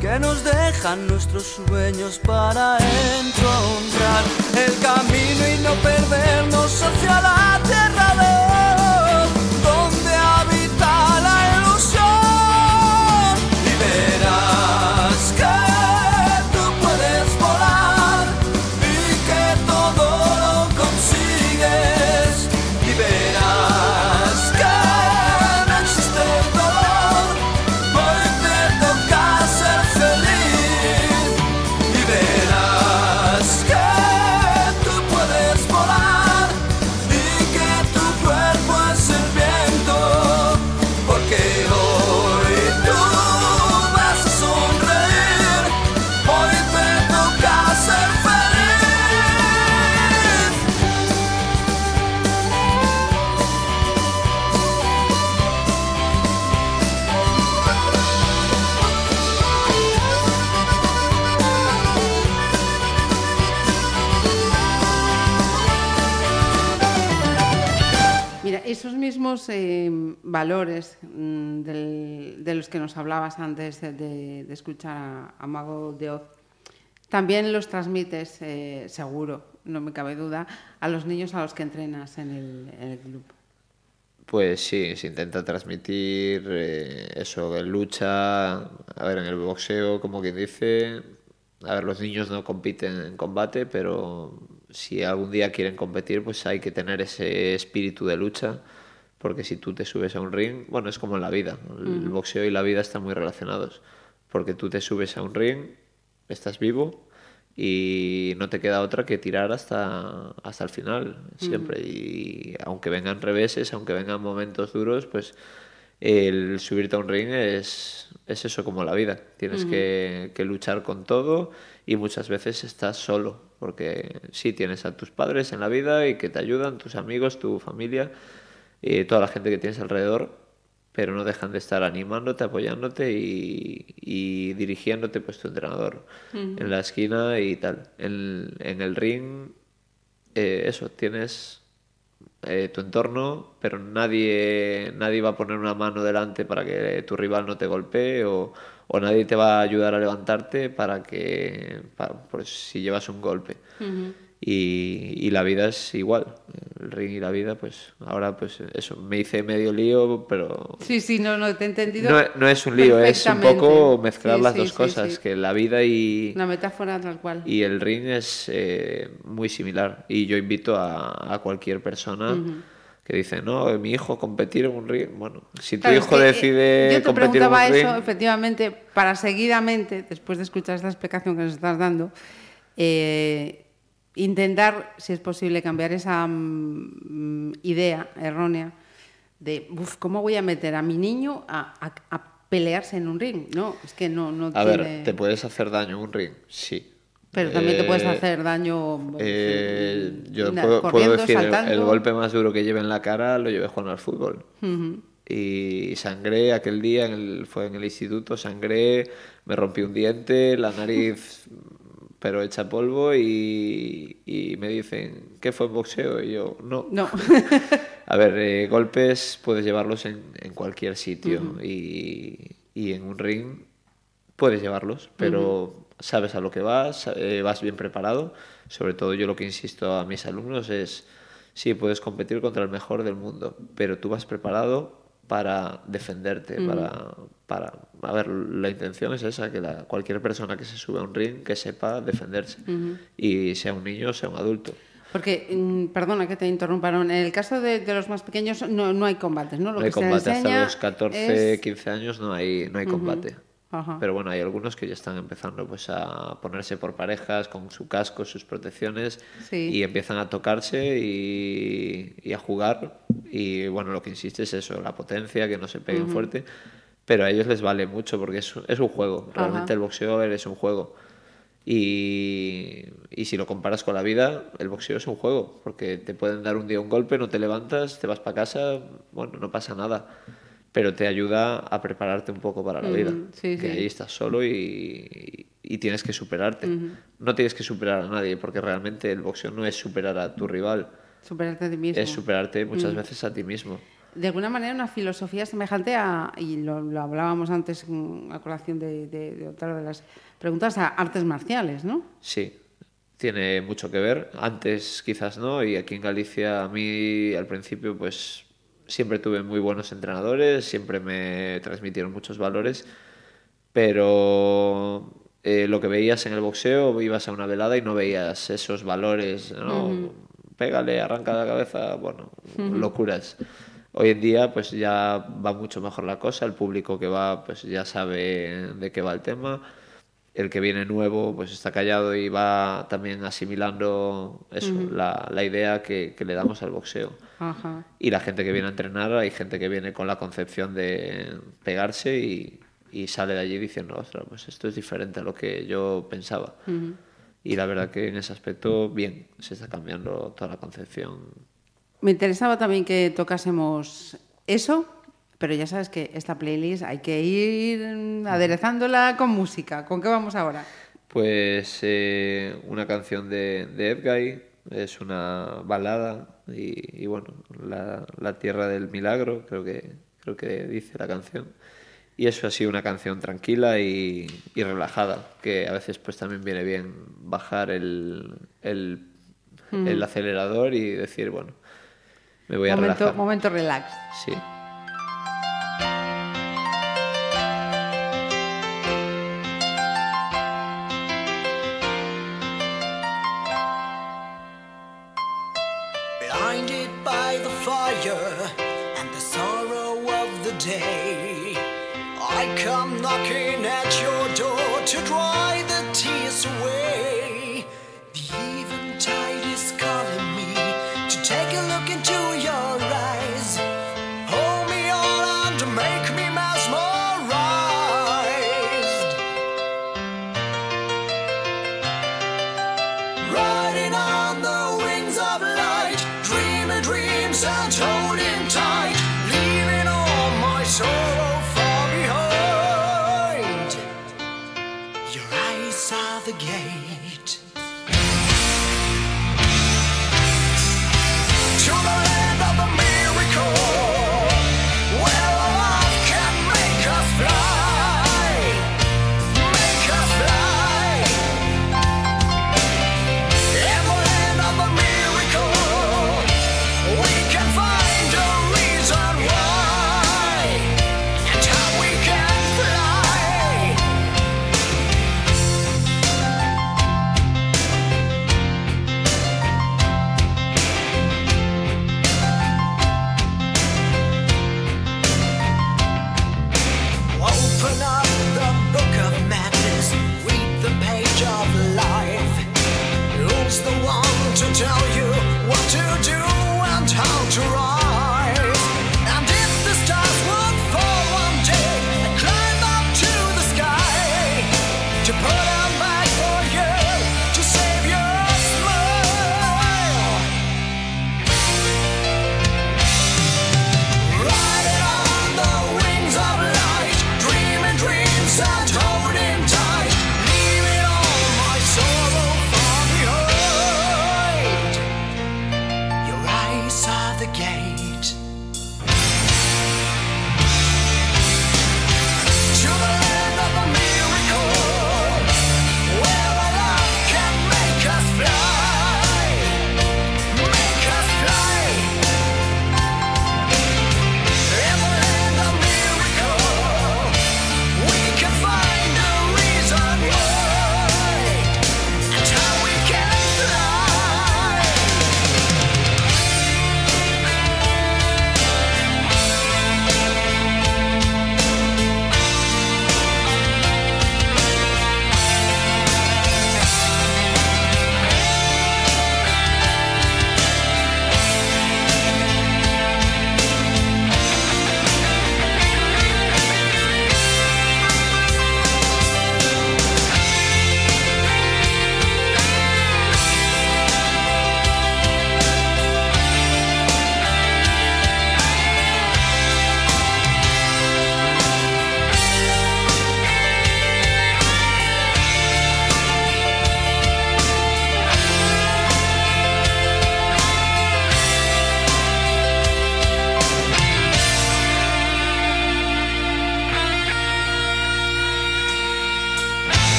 que nos dejan nuestros sueños para encontrar el camino y no perdernos hacia la tierra de eh, valores mm, de los que nos hablabas antes de, escuchar a, a Mago de Oz, también los transmites, eh, seguro, no me cabe duda, a los niños a los que entrenas en el, en el club. Pues sí, se intenta transmitir eh, eso, de lucha, a ver, en el boxeo, como quien dice, a ver, los niños no compiten en combate, pero si algún día quieren competir, pues hay que tener ese espíritu de lucha, porque si tú te subes a un ring, bueno, es como en la vida, el boxeo y la vida están muy relacionados, porque tú te subes a un ring, estás vivo y no te queda otra que tirar hasta, hasta el final, siempre. Y aunque vengan reveses, aunque vengan momentos duros, pues el subirte a un ring es, es eso como la vida. Tienes que, que luchar con todo y muchas veces estás solo, porque sí tienes a tus padres en la vida y que te ayudan, tus amigos, tu familia y toda la gente que tienes alrededor, pero no dejan de estar animándote, apoyándote y, y dirigiéndote pues tu entrenador en la esquina y tal. En, en el ring, eh, eso, tienes eh, tu entorno, pero nadie, nadie va a poner una mano delante para que tu rival no te golpee o, o nadie te va a ayudar a levantarte para que, pa- por si llevas un golpe. Y, y la vida es igual, el ring y la vida, pues ahora pues eso, me hice medio lío, pero Sí, sí, no, no, te he entendido. no, no es un lío, es un poco mezclar Sí, las sí, dos sí, cosas, que la vida y, Una metáfora tal cual. y el ring es eh, muy similar. Y yo invito a, a cualquier persona que dice, no, mi hijo competir en un ring. Bueno, si tu Claro, es hijo que, eh, decide Yo te competir en un preguntaba ring, eso, efectivamente, para seguidamente, después de escuchar esta explicación que nos estás dando, eh, intentar, si es posible, cambiar esa mm, idea errónea de, "Uf, ¿cómo voy a meter a mi niño a, a- a pelearse en un ring? No, es que no, no a tiene... ver, ¿te puedes hacer daño en un ring? Sí. Pero también te puedes Eh, hacer daño eh, yo na- puedo, puedo decir, el, golpe más duro que llevé en la cara lo llevé jugando al fútbol. Y sangré aquel día, en el- fue en el instituto, sangré, me rompí un diente, la nariz pero hecha polvo y, y me dicen, ¿qué fue boxeo? Y yo, no. No. [LAUGHS] A ver, eh, golpes puedes llevarlos en, en cualquier sitio y, y en un ring puedes llevarlos, pero sabes a lo que vas, eh, vas bien preparado. Sobre todo yo lo que insisto a mis alumnos es, sí, puedes competir contra el mejor del mundo, pero tú vas preparado para defenderte, para, para... A ver, la intención es esa, que la, cualquier persona que se sube a un ring que sepa defenderse, y sea un niño o sea un adulto. Porque, mm, perdona que te interrumparon, en el caso de, de los más pequeños no, no hay combates, ¿no? Lo no hay que se combate, hasta los 14, es- 15 años no hay, no hay combate. Ajá. Pero bueno, hay algunos que ya están empezando pues a ponerse por parejas con su casco, sus protecciones Sí. y empiezan a tocarse y, y a jugar. Y bueno, lo que insiste es eso, la potencia, que no se peguen fuerte. Pero a ellos les vale mucho porque es, es un juego. Realmente Ajá. el boxeo es un juego. Y, y si lo comparas con la vida, el boxeo es un juego, porque te pueden dar un día un golpe, no te levantas, te vas para casa, bueno, no pasa nada, pero te ayuda a prepararte un poco para la vida, sí, que sí. ahí estás solo y, y tienes que superarte. No tienes que superar a nadie, porque realmente el boxeo no es superar a tu rival, Superarte a ti mismo. es superarte muchas veces a ti mismo. De alguna manera una filosofía semejante a, y lo, lo hablábamos antes mm, a colación de, de- de otra de las preguntas, a artes marciales, ¿no? Sí, tiene mucho que ver. Antes quizás no, y aquí en Galicia a mí al principio pues siempre tuve muy buenos entrenadores, siempre me transmitieron muchos valores, pero eh, lo que veías en el boxeo, ibas a una velada y no veías esos valores, ¿no? Pégale, arranca la cabeza, bueno, locuras. Hoy en día pues ya va mucho mejor la cosa, el público que va pues ya sabe de qué va el tema el que viene nuevo pues está callado y va también asimilando eso, la, la idea que, que le damos al boxeo. Ajá. Y la gente que viene a entrenar, hay gente que viene con la concepción de pegarse y, y sale de allí diciendo, ostras, pues esto es diferente a lo que yo pensaba. Y la verdad que en ese aspecto, bien, se está cambiando toda la concepción. Me interesaba también que tocásemos eso, pero ya sabes que esta playlist hay que ir mm, aderezándola con música. ¿Con qué vamos ahora? Pues eh, una canción de, de Edguy, es una balada y, y bueno, la, la tierra del milagro, creo que, creo que dice la canción. Y eso ha sido una canción tranquila y, y relajada, que a veces pues también viene bien bajar el, el, el acelerador y decir, bueno, me voy a momento, relajar. momento relax. Sí.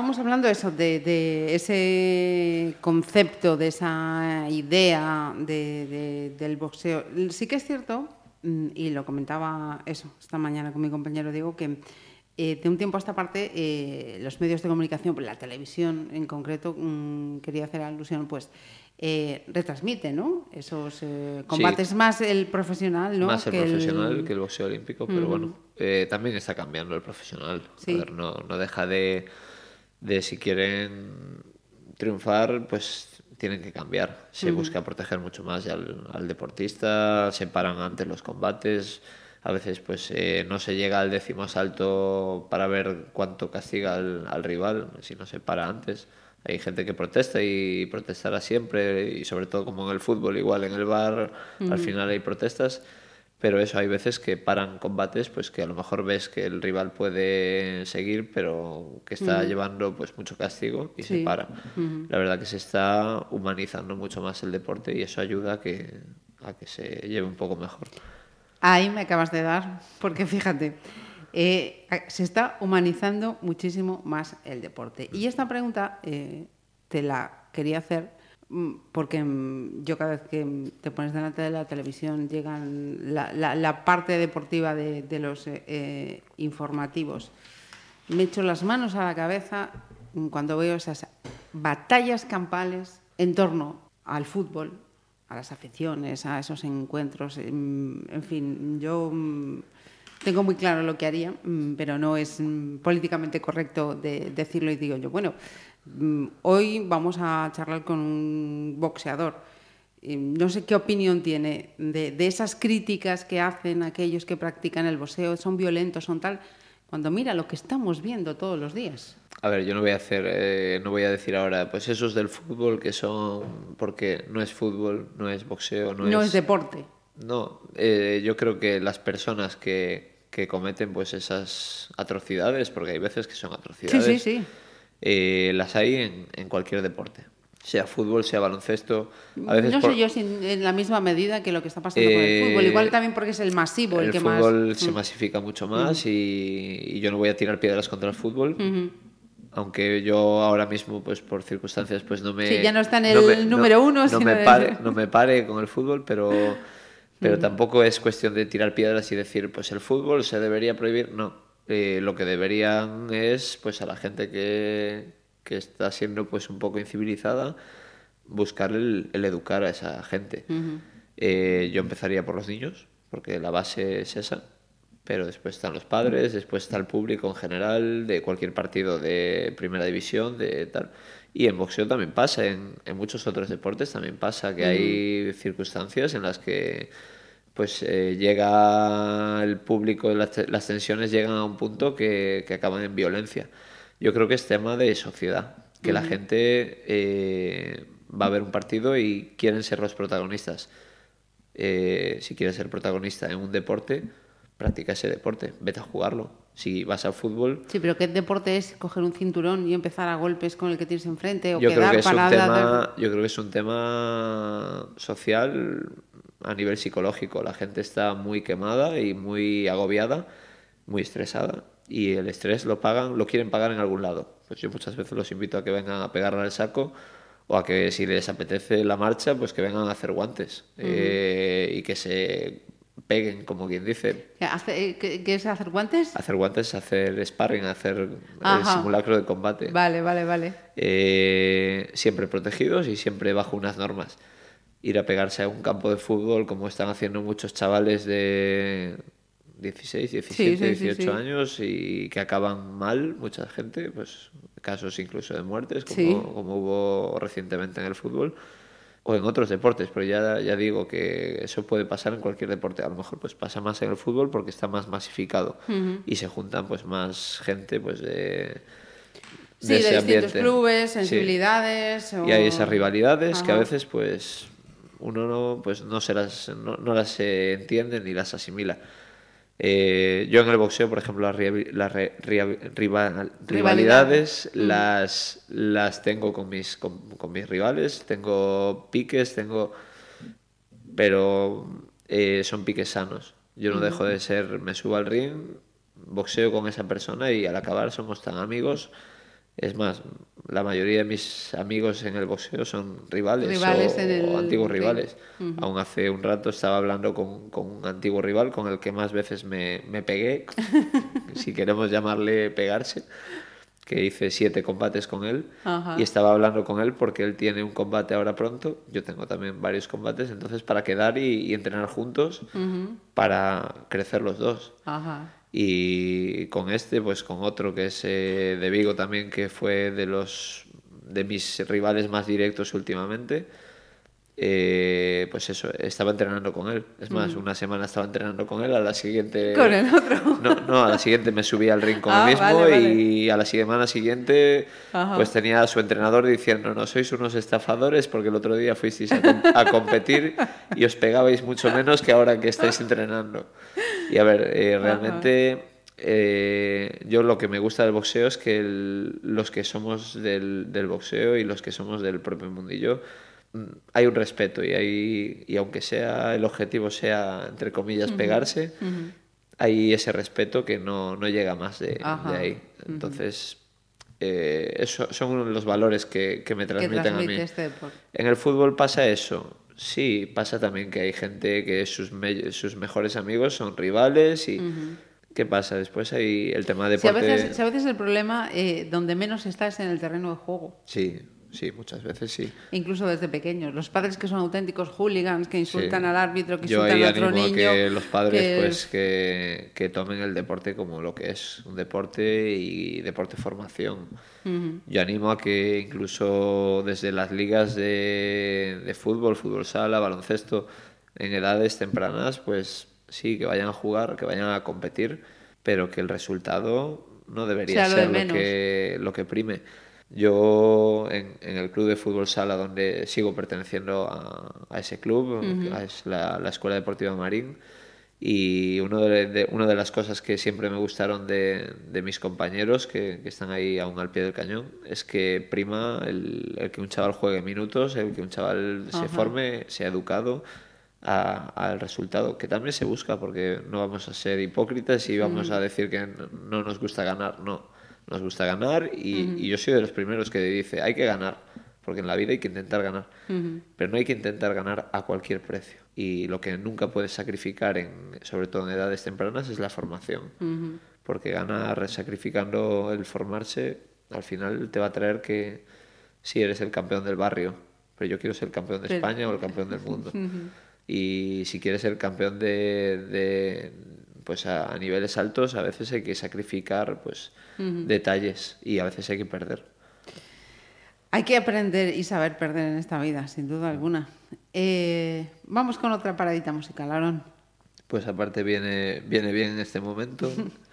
Estábamos hablando de eso, de, de ese concepto, de esa idea de- de- del boxeo. Sí que es cierto, mm, y lo comentaba eso esta mañana con mi compañero Diego, que eh, de un tiempo a esta parte eh, los medios de comunicación, la televisión en concreto, mm, quería hacer alusión, pues eh, retransmite, ¿no? Esos eh, combates más el profesional, ¿no? Más el que profesional que el boxeo olímpico, pero bueno, eh, también está cambiando el profesional. Sí. A ver, no, no deja de, de si quieren triunfar, pues tienen que cambiar. Se busca proteger mucho más al, al deportista, se paran antes los combates. A veces pues eh, no se llega al décimo asalto para ver cuánto castiga al, al rival, si no se para antes. Hay gente que protesta y protestará siempre, y sobre todo como en el fútbol, igual en el bar, al final hay protestas. Pero eso, hay veces que paran combates, pues que a lo mejor ves que el rival puede seguir, pero que está llevando pues mucho castigo y Sí. se para. La verdad que se está humanizando mucho más el deporte y eso ayuda a que, a que se lleve un poco mejor. Ahí me acabas de dar, porque fíjate, eh, se está humanizando muchísimo más el deporte. Y esta pregunta eh, te la quería hacer porque mm, yo cada vez que mm, te pones delante de la televisión llegan la, la- la parte deportiva de, de los eh, eh, informativos. Me echo las manos a la cabeza mm, cuando veo esas batallas campales en torno al fútbol, a las aficiones, a esos encuentros. mm, En fin, yo mm, tengo muy claro lo que haría, mm, pero no es mm, políticamente correcto de decirlo y digo yo, bueno, mm, hoy vamos a charlar con un boxeador. No sé qué opinión tiene de, de esas críticas que hacen aquellos que practican el boxeo, son violentos, son tal, cuando mira lo que estamos viendo todos los días. A ver, yo no voy a hacer, eh, no voy a decir ahora, pues esos del fútbol que son, porque no es fútbol, no es boxeo, no, No, es... deporte. No, eh, yo creo que las personas que, que cometen pues esas atrocidades, porque hay veces que son Sí, atrocidades, sí, sí. Eh, las hay en, en cualquier deporte, sea fútbol, sea baloncesto. A veces no por- sé yo si en la misma medida que lo que está pasando con el Eh, fútbol. Igual también porque es el masivo el, el que fútbol más. se Mm. masifica mucho más y, y yo no voy a tirar piedras contra el fútbol. Aunque yo ahora mismo, pues por circunstancias, pues no me. Sí, ya no está en el número uno, No, sino me pare, no me pare con el fútbol, pero, pero tampoco es cuestión de tirar piedras y decir, pues el fútbol se debería prohibir. No. Eh, lo que deberían es, pues a la gente que, que está siendo pues un poco incivilizada, buscar el, el educar a esa gente. Eh, yo empezaría por los niños, porque la base es esa, pero después están los padres, después está el público en general, de cualquier partido de primera división, de tal. Y en boxeo también pasa, en, en muchos otros deportes también pasa, que hay circunstancias en las que pues eh, llega el público, las, las tensiones llegan a un punto que, que acaban en violencia. Yo creo que es tema de sociedad, que la gente eh, va a ver un partido y quieren ser los protagonistas. Eh, si quieres ser protagonista en un deporte, practica ese deporte, vete a jugarlo. Si vas al fútbol, Sí, pero ¿qué deporte es coger un cinturón y empezar a golpes con el que tienes enfrente? O yo creo, quedar que es un parada. tema, yo creo que es un tema social a nivel psicológico. La gente está muy quemada y muy agobiada, muy estresada. Y el estrés lo pagan, lo quieren pagar en algún lado. Pues yo muchas veces los invito a que vengan a pegarle al saco o a que si les apetece la marcha, pues que vengan a hacer guantes eh, y que se peguen, como quien dice. ¿Qué, hace- eh, qué- es hacer guantes? Hacer guantes, hacer sparring, hacer el Ajá. simulacro de combate. Vale, vale, vale. Eh, siempre protegidos y siempre bajo unas normas. Ir a pegarse a un campo de fútbol como están haciendo muchos chavales de 16, 17, Sí, sí, sí, 18 sí. años y que acaban mal, mucha gente, pues casos incluso de muertes, como, como hubo recientemente en el fútbol o en otros deportes, pero ya, ya digo que eso puede pasar en cualquier deporte. A lo mejor pues pasa más en el fútbol porque está más masificado y se juntan pues más gente pues de, Sí, de, ese distintos ambiente. clubes, Sí. sensibilidades. o- Y hay esas rivalidades que a veces pues uno no, pues, no, se las, no, no las eh, entiende ni las asimila. Eh, yo en el boxeo, por ejemplo, las, ria- las re- ria- rival- rivalidades las, las tengo con mis, con, con mis rivales, tengo piques, tengo... Pero eh, son piques sanos. Yo no dejo de ser, me subo al ring, boxeo con esa persona y al acabar somos tan amigos Es más, la mayoría de mis amigos en el boxeo son rivales, Rivales o, el o antiguos rivales. Aún hace un rato estaba hablando con, con un antiguo rival con el que más veces me, me pegué, [LAUGHS] si queremos llamarle pegarse, que hice siete combates con él. Ajá. Y estaba hablando con él porque él tiene un combate ahora pronto, yo tengo también varios combates, entonces para quedar y, y entrenar juntos para crecer los dos. Ajá. Y con este, pues con otro que es eh, de Vigo también, que fue de los de mis rivales más directos últimamente. eh, pues eso, estaba entrenando con él. Es más, una semana estaba entrenando con él, a la siguiente... Con el otro. [LAUGHS] No, no, a la siguiente me subí al ring con Ah, el mismo vale, vale. y a la semana siguiente Ajá. pues tenía a su entrenador diciendo, no, sois unos estafadores porque el otro día fuisteis a, com- a competir y os pegabais mucho menos que ahora que estáis entrenando. Y a ver, eh, realmente eh, yo lo que me gusta del boxeo es que el- los que somos del, del boxeo y los que somos del propio mundillo mm, hay un respeto y hay y aunque sea el objetivo sea entre comillas pegarse hay ese respeto que no, no llega más de, ahí. Entonces eh, eso son los valores que, que me Que transmiten a transmite mí este en el fútbol pasa eso. Sí, pasa también que hay gente que sus, me- sus mejores amigos son rivales y ¿qué pasa? Después hay el tema de deporte. si a veces el problema eh, donde menos está es en el terreno de juego. Sí, sí, muchas veces sí. Incluso desde pequeños. Los padres que son auténticos hooligans, que insultan Sí. al árbitro, que Yo insultan a otro animo a niño. que los padres que- pues que, que tomen el deporte como lo que es, un deporte y deporte formación. Yo animo a que incluso desde las ligas de, de fútbol, fútbol sala, baloncesto, en edades tempranas, pues sí, que vayan a jugar, que vayan a competir, pero que el resultado no debería Sea lo de ser lo que, lo que prime. Yo en, en el club de fútbol sala donde sigo perteneciendo a, a ese club, que es la, la Escuela Deportiva Marín, y uno de, de- una de las cosas que siempre me gustaron de, de mis compañeros que, que están ahí aún al pie del cañón es que prima el, el que un chaval juegue minutos, el que un chaval se forme, sea educado al resultado, que también se busca, porque no vamos a ser hipócritas y vamos a decir que no nos gusta ganar, no, nos gusta ganar y, y yo soy de los primeros que dice, hay que ganar, porque en la vida hay que intentar ganar, pero no hay que intentar ganar a cualquier precio. Y lo que nunca puedes sacrificar, en, sobre todo en edades tempranas, es la formación, porque ganar sacrificando el formarse, al final te va a traer que sí eres el campeón del barrio, pero yo quiero ser el campeón de Pero- España o el campeón del mundo. [LAUGHS] Y si quieres ser campeón de, de, pues a, a niveles altos, a veces hay que sacrificar pues detalles y a veces hay que perder. Hay que aprender y saber perder en esta vida, sin duda alguna. Eh, vamos con otra paradita musical, Aaron. Pues aparte viene, viene bien en este momento. [LAUGHS]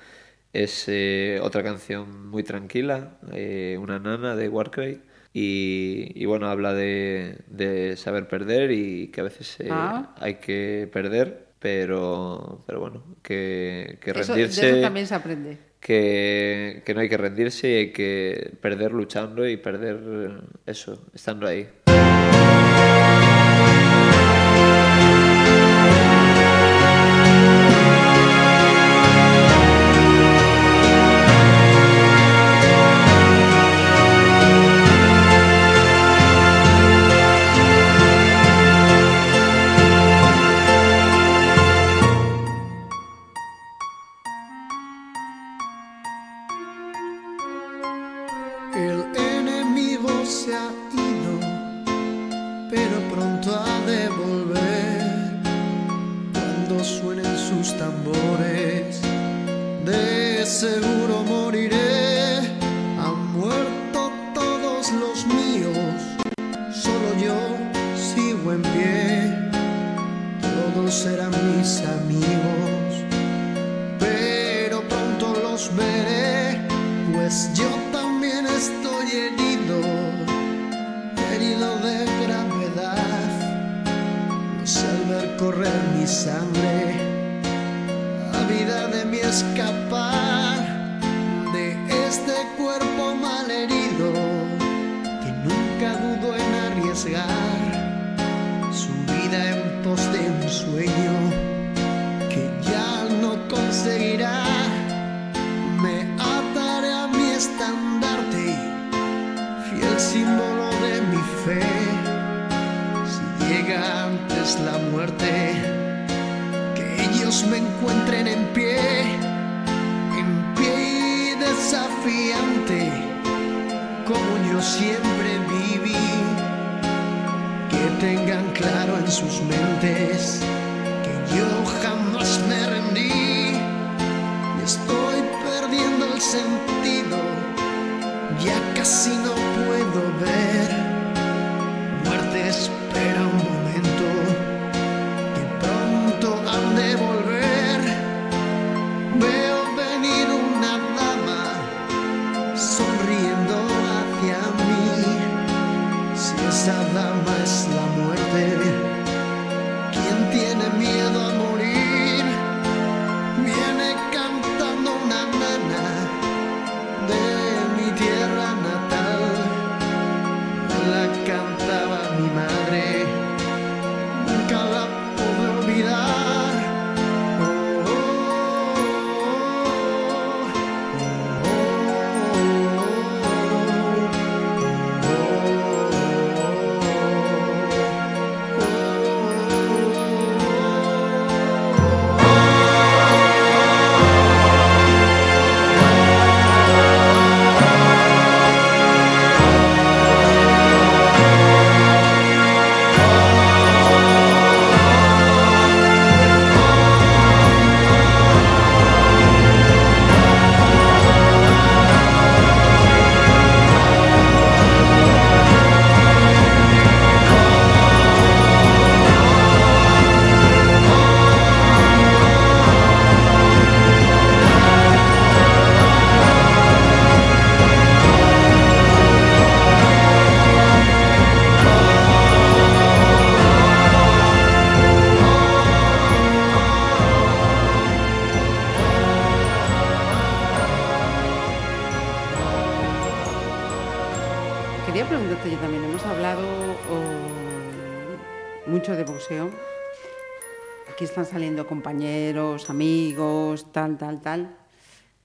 Es eh, otra canción muy tranquila, eh, una nana de Warcry. Y, y bueno, habla de, de saber perder y que a veces eh, Ah. hay que perder, pero, pero bueno, que, que Eso, de rendirse. eso también se aprende. que, que no hay que rendirse y hay que perder luchando y perder eso, estando ahí.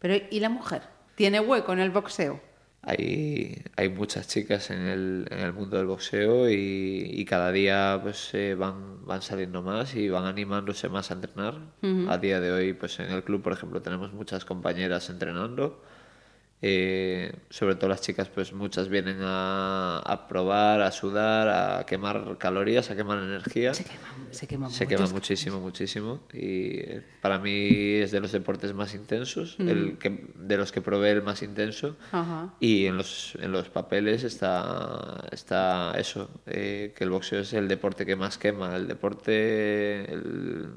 Pero ¿y la mujer? ¿Tiene hueco en el boxeo? Hay, hay muchas chicas en el, en el mundo del boxeo y, y cada día pues eh, van, van saliendo más y van animándose más a entrenar. A día de hoy pues en el club por ejemplo tenemos muchas compañeras entrenando. Eh, sobre todo las chicas pues muchas vienen a, a probar, a sudar, a quemar calorías, a quemar energía. Se quema, se quema Se quema muchísimo, muchísimo. Y eh, para mí es de los deportes más intensos, el que, de los que probé el más intenso. Ajá. Y en los, en los papeles está, está eso, eh, que el boxeo es el deporte que más quema. El deporte, el-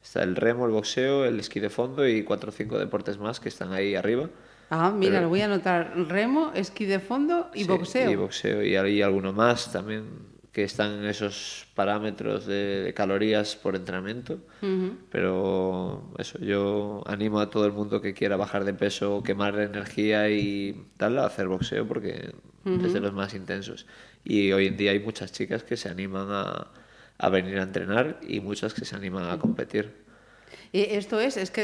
está el remo, el boxeo, el esquí de fondo y cuatro o cinco deportes más que están ahí arriba. Ah, mira, Pero- lo voy a anotar. Remo, esquí de fondo y Sí, boxeo. Y boxeo. Y hay alguno más también que están en esos parámetros de calorías por entrenamiento. Pero eso, yo animo a todo el mundo que quiera bajar de peso, quemar energía y tal, a hacer boxeo porque es de los más intensos. Y hoy en día hay muchas chicas que se animan a, a venir a entrenar y muchas que se animan a competir. Esto es, es que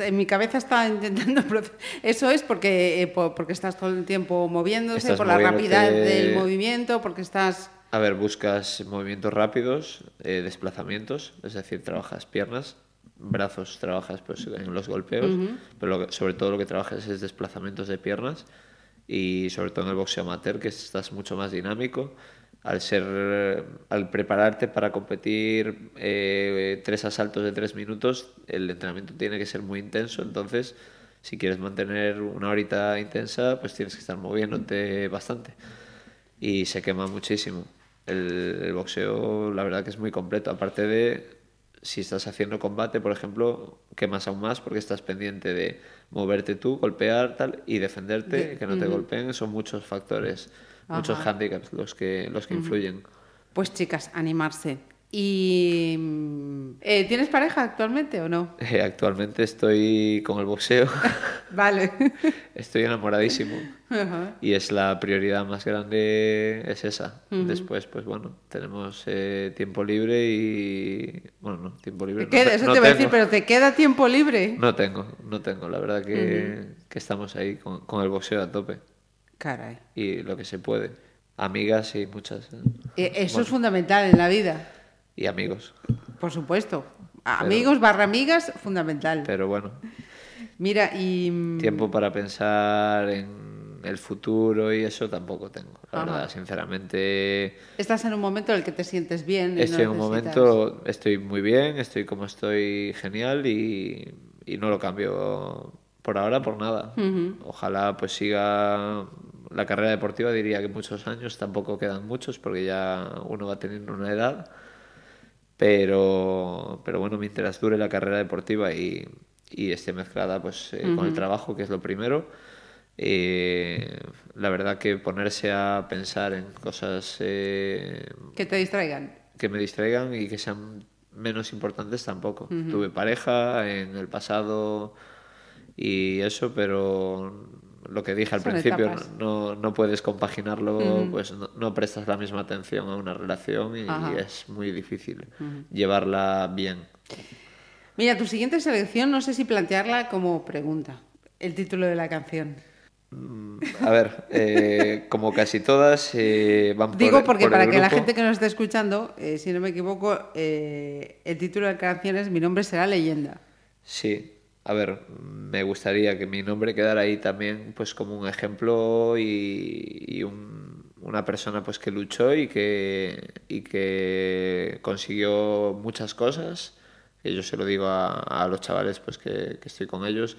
en mi cabeza está intentando. [LAUGHS] Eso es porque, eh, po- porque estás todo el tiempo moviéndose, Estás por la rapidez moviéndote- del movimiento, porque estás. A ver, buscas movimientos rápidos, eh, desplazamientos, es decir, trabajas piernas, brazos, trabajas pues, en los golpeos, pero lo que- sobre todo lo que trabajas es desplazamientos de piernas y sobre todo en el boxeo amateur que estás mucho más dinámico. Al ser, al prepararte para competir eh, tres asaltos de tres minutos, el entrenamiento tiene que ser muy intenso, entonces si quieres mantener una horita intensa, pues tienes que estar moviéndote bastante y se quema muchísimo. El, el boxeo, la verdad que es muy completo. Aparte de, si estás haciendo combate, por ejemplo, quemas aún más porque estás pendiente de moverte tú, golpear tal y defenderte, De- que no te golpeen. Son muchos factores, muchos Ajá. handicaps los que, los que influyen. Pues chicas, animarse. ¿Y eh, tienes pareja actualmente o no? Eh, actualmente estoy con el boxeo, [LAUGHS] Vale. estoy enamoradísimo. Y es la prioridad más grande, es esa. Después, pues bueno, tenemos eh, tiempo libre y... Bueno, no, tiempo libre. Te no, queda- eso no te iba a tengo. decir, pero ¿te queda tiempo libre? No tengo, no tengo. La verdad que, que estamos ahí con, con el boxeo a tope. Caray. Y lo que se puede. Amigas y muchas. ¿eh? Eh, eso Bueno, es fundamental en la vida, Y amigos. por supuesto. Amigos barra amigas, fundamental. Pero bueno, Mira, y... mm, tiempo para pensar en el futuro y eso tampoco tengo. La Ajá. verdad, sinceramente, Estás en un momento en el que te sientes bien. y no estoy en un necesitas- momento, estoy muy bien, estoy como estoy genial y, y no lo cambio por ahora por nada. Ojalá pues siga la carrera deportiva, diría que muchos años, tampoco quedan muchos porque ya uno va teniendo una edad. Pero, pero bueno, mientras dure la carrera deportiva y, y esté mezclada pues, eh, con el trabajo, que es lo primero, eh, la verdad que ponerse a pensar en cosas eh, Que te distraigan. que me distraigan y que sean menos importantes tampoco. Tuve pareja en el pasado y eso, pero lo que dije al Son principio, no, no puedes compaginarlo, pues no, no prestas la misma atención a una relación y, es muy difícil llevarla bien. Mira, tu siguiente selección, no sé si plantearla como pregunta. El título de la canción. A ver, eh, como casi todas, eh, van por Digo porque por el para que la gente que nos esté escuchando, eh, si no me equivoco, eh, el título de la canción es Mi nombre será leyenda. Sí, a ver, me gustaría que mi nombre quedara ahí también pues como un ejemplo y, y un- una persona pues que luchó y que, y que consiguió muchas cosas. Yo se lo digo a, a los chavales pues que, que estoy con ellos.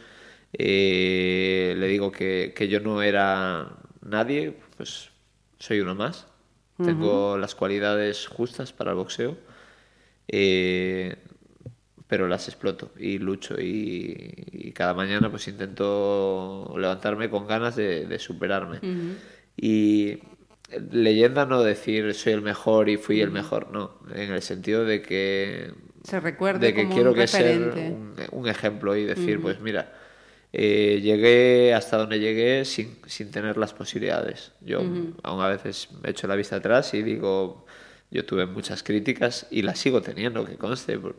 Eh, le digo que, que yo no era nadie, pues soy uno más. Tengo las cualidades justas para el boxeo. Eh, pero las exploto y lucho. Y, y cada mañana pues intento levantarme con ganas de, de superarme. Y leyenda no decir soy el mejor y fui el mejor, no, en el sentido de que Se recuerde de que como quiero un que ser un, un ejemplo y decir, pues mira, eh, llegué hasta donde llegué sin, sin tener las posibilidades. Yo aún a veces me echo la vista atrás y digo, yo tuve muchas críticas y las sigo teniendo, que conste, por-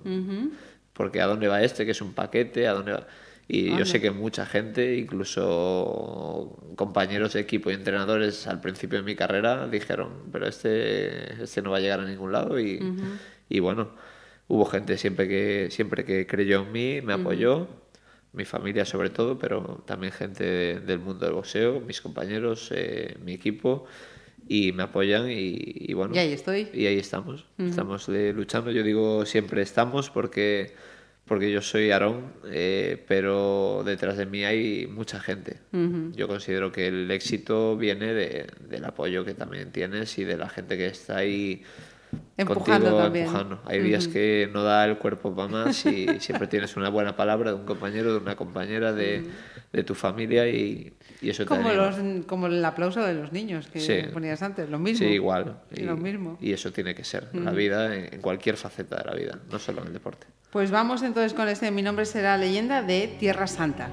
porque a dónde va este, que es un paquete, a dónde va... Y yo sé que mucha gente, incluso compañeros de equipo y entrenadores al principio de mi carrera, dijeron, pero este, este no va a llegar a ningún lado. Y, y bueno, hubo gente siempre que, siempre que creyó en mí, me apoyó, mi familia sobre todo, pero también gente de- del mundo del boxeo, mis compañeros, eh, mi equipo, y me apoyan y, y bueno. Y ahí estoy. Y ahí estamos, estamos luchando. Yo digo siempre estamos porque, porque yo soy Aarón, eh, pero detrás de mí hay mucha gente. Yo considero que el éxito viene de- del apoyo que también tienes y de la gente que está ahí Empujando contigo también. empujando. Hay días que no da el cuerpo para más y [LAUGHS] siempre tienes una buena palabra de un compañero, de una compañera, de, de tu familia y, y eso te Como, anima. los, como el aplauso de los niños que Sí. ponías antes, lo mismo. Sí, igual. Y, Lo mismo. y eso tiene que ser. La vida, en, en cualquier faceta de la vida, no solo en el deporte. Pues vamos entonces con este Mi nombre será leyenda de Tierra Santa.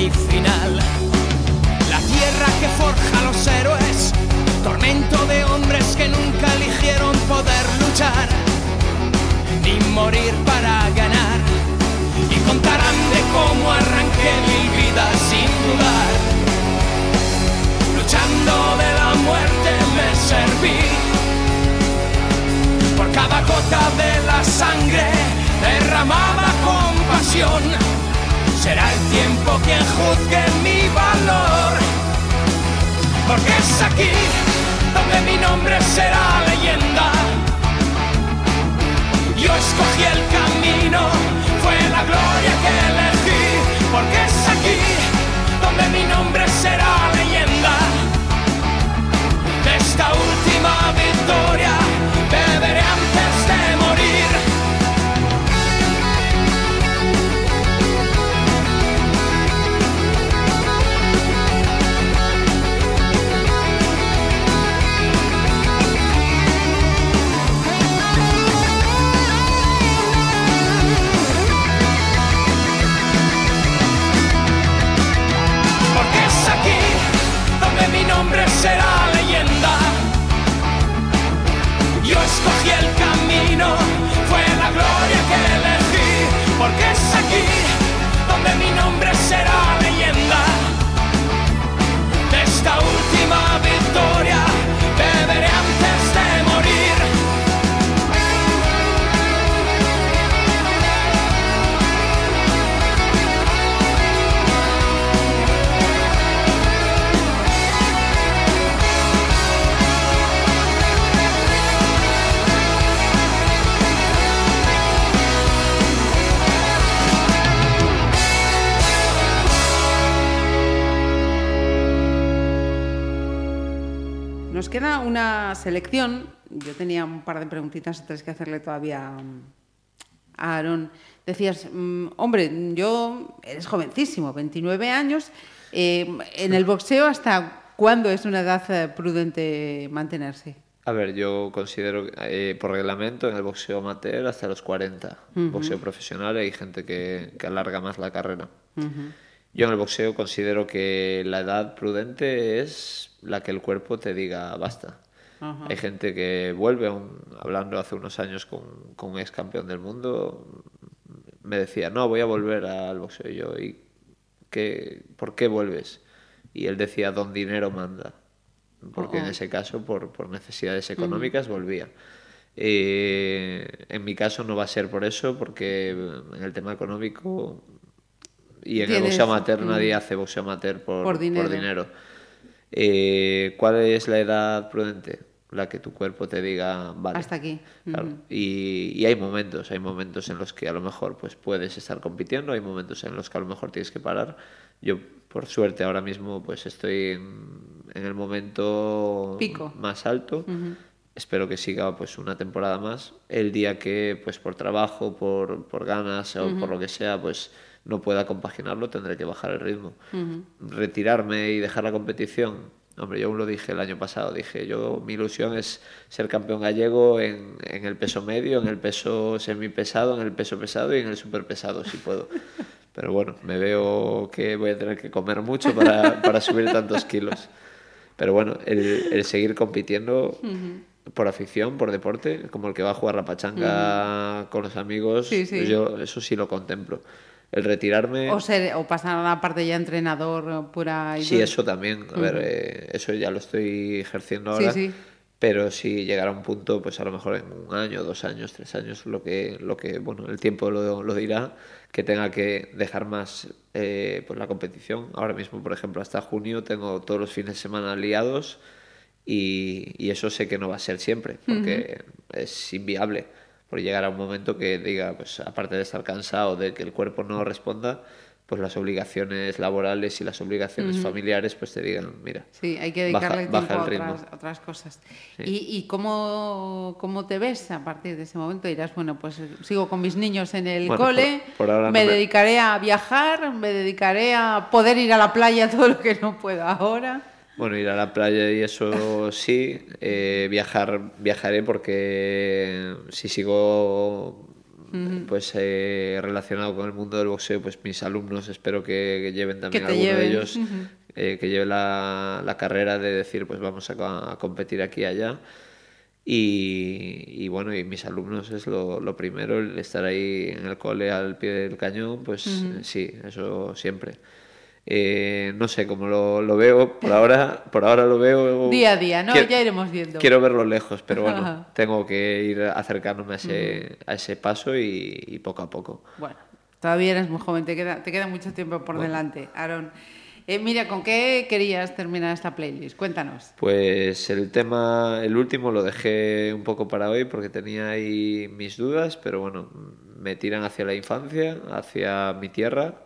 Mi final. La tierra que forja los héroes, tormento de hombres que nunca eligieron poder luchar, ni morir para ganar. Y contarán de cómo arranqué mil vidas sin dudar. Luchando de la muerte me serví por cada gota de la sangre derramada con pasión. Será el tiempo quien juzgue mi valor. Porque es aquí donde mi nombre será leyenda. Yo escogí el camino, fue la gloria que elegí. Porque es aquí donde mi nombre será leyenda. De esta última victoria será leyenda. Yo escogí el camino, fue la gloria que elegí. Porque es aquí donde mi nombre será leyenda. De esta última victoria Nos queda una selección. Yo tenía un par de preguntitas tres que hacerle todavía mm, a Aaron. Decías, mm, hombre, yo eres jovencísimo, 29 años. eh, en el boxeo, ¿hasta cuándo es una edad eh, prudente mantenerse? A ver, yo considero, eh, por reglamento, en el boxeo amateur hasta los 40. Boxeo profesional hay gente que, que alarga más la carrera. Yo en el boxeo considero que la edad prudente es la que el cuerpo te diga basta. Ajá. Hay gente que vuelve, un- hablando hace unos años con, con un ex campeón del mundo, me decía, no, voy a volver al boxeo. Y yo, ¿y qué, por qué vuelves? Y él decía, don dinero manda. Porque en ese caso, por, por necesidades económicas, volvía. Eh, en mi caso no va a ser por eso, porque en el tema económico y en el boxeo amateur mm. nadie hace boxeo amateur por, Por dinero. dinero. Eh, ¿Cuál es la edad prudente? La que tu cuerpo te diga, vale. Hasta aquí. Claro. Y, y hay momentos, hay momentos en los que a lo mejor pues puedes estar compitiendo, hay momentos en los que a lo mejor tienes que parar. Yo, por suerte, ahora mismo pues estoy en, en el momento Pico. más alto. Espero que siga pues una temporada más. El día que pues por trabajo, por, por ganas o por lo que sea, pues no pueda compaginarlo, tendré que bajar el ritmo. Retirarme y dejar la competición. Hombre, yo aún lo dije el año pasado, dije, yo mi ilusión es ser campeón gallego en, en el peso medio, en el peso semipesado, en el peso pesado y en el superpesado, si puedo. [LAUGHS] Pero bueno, me veo que voy a tener que comer mucho para, para subir tantos kilos. Pero bueno, el, el seguir compitiendo, por afición, por deporte, como el que va a jugar la pachanga con los amigos, Sí, sí. yo eso sí lo contemplo. El retirarme... O, ser, o pasar a la parte ya entrenador pura y Sí, dura. eso también. A ver, eh, eso ya lo estoy ejerciendo ahora. Sí, sí. Pero si llegara a un punto, pues a lo mejor en un año, dos años, tres años, lo que, lo que bueno, el tiempo lo, lo dirá, que tenga que dejar más eh, pues la competición. Ahora mismo, por ejemplo, hasta junio tengo todos los fines de semana liados y, y eso sé que no va a ser siempre, porque es inviable. Por llegar a un momento que diga, pues aparte de estar cansado, de que el cuerpo no responda, pues las obligaciones laborales y las obligaciones familiares pues te digan, mira, Sí, hay que dedicarle baja tiempo el a otras, otras cosas. ¿Y, y cómo, cómo te ves a partir de ese momento? Dirás, bueno, pues sigo con mis niños en el Bueno, cole, por- por ahora no me me- dedicaré a viajar, me dedicaré a poder ir a la playa [LAUGHS] todo lo que no puedo ahora. Bueno, ir a la playa y eso sí, eh, viajar, viajaré porque si sigo pues eh, relacionado con el mundo del boxeo, pues mis alumnos espero que, que lleven también te alguno de ellos, eh, que lleve la, la carrera de decir, pues vamos a, co- a competir aquí y allá. Y, y bueno, y mis alumnos es lo, lo primero, el estar ahí en el cole al pie del cañón, pues sí, eso siempre. Eh, no sé cómo lo, lo veo, por ahora, por ahora lo veo... Día a día, ¿no? Quiero- Ya iremos viendo. Quiero verlo lejos, pero bueno, Ajá. [LAUGHS] tengo que ir acercándome a ese, a ese paso y, y poco a poco. Bueno, todavía eres muy joven, te queda, te queda mucho tiempo por delante, Aaron. Eh, mira, ¿con qué querías terminar esta playlist? Cuéntanos. Pues el tema, el último lo dejé un poco para hoy porque tenía ahí mis dudas, pero bueno, me tiran hacia la infancia, hacia mi tierra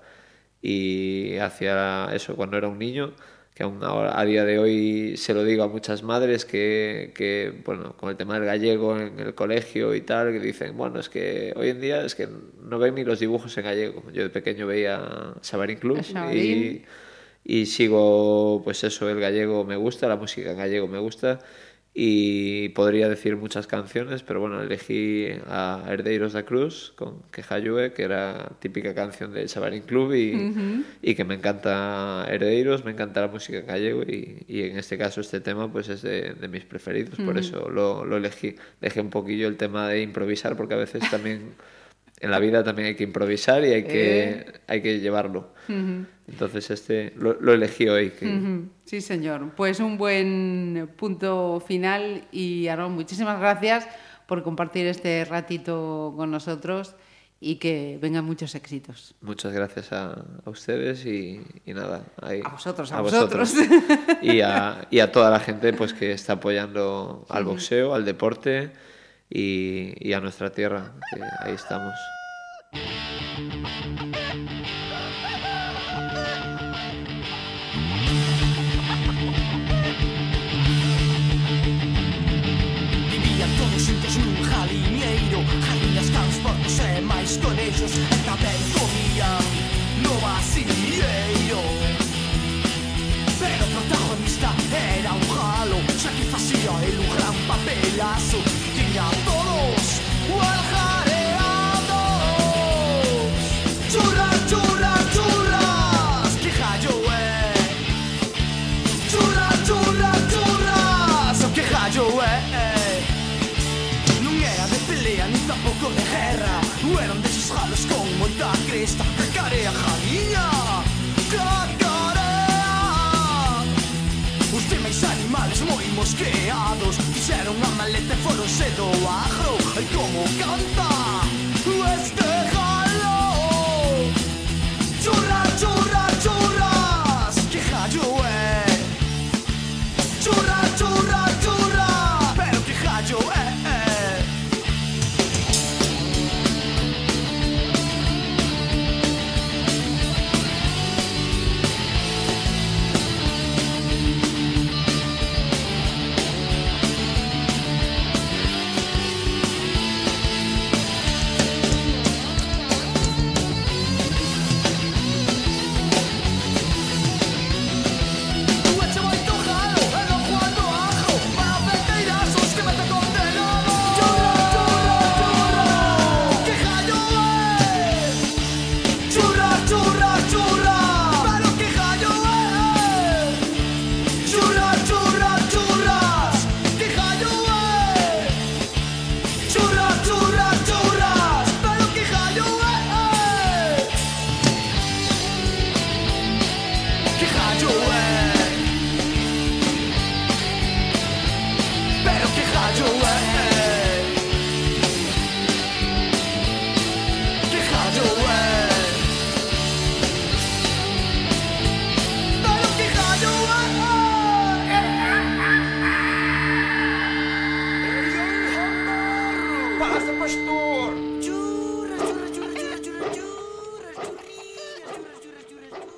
y hacia eso cuando era un niño, que aún ahora, a día de hoy se lo digo a muchas madres que, que, bueno, con el tema del gallego en el colegio y tal, que dicen, bueno, es que hoy en día es que no ven ni los dibujos en gallego. Yo de pequeño veía Sabarín Club y, y sigo, pues eso, el gallego me gusta, la música en gallego me gusta y podría decir muchas canciones, pero bueno, elegí a Herdeiros da Cruz con Quejayue, que era típica canción de Sabarín Club y, y que me encanta Herdeiros, me encanta la música en gallego y, y en este caso este tema pues es de, de mis preferidos, por eso lo, lo elegí. Dejé un poquillo el tema de improvisar porque a veces también [LAUGHS] en la vida también hay que improvisar y hay que, hay que llevarlo. Entonces este lo, lo elegí hoy. que- Sí, señor. Pues un buen punto final y Aaron, muchísimas gracias por compartir este ratito con nosotros y que vengan muchos éxitos. Muchas gracias a, a ustedes y, y nada. ahí- A vosotros, a vosotros. [LAUGHS] Y a, y a toda la gente pues que está apoyando al boxeo, al deporte y, y a nuestra tierra, que ahí estamos. esta careja miña Da carea Os demais animales moi mosqueados Fixeron a maleta e foron cedo agro Ai como canta?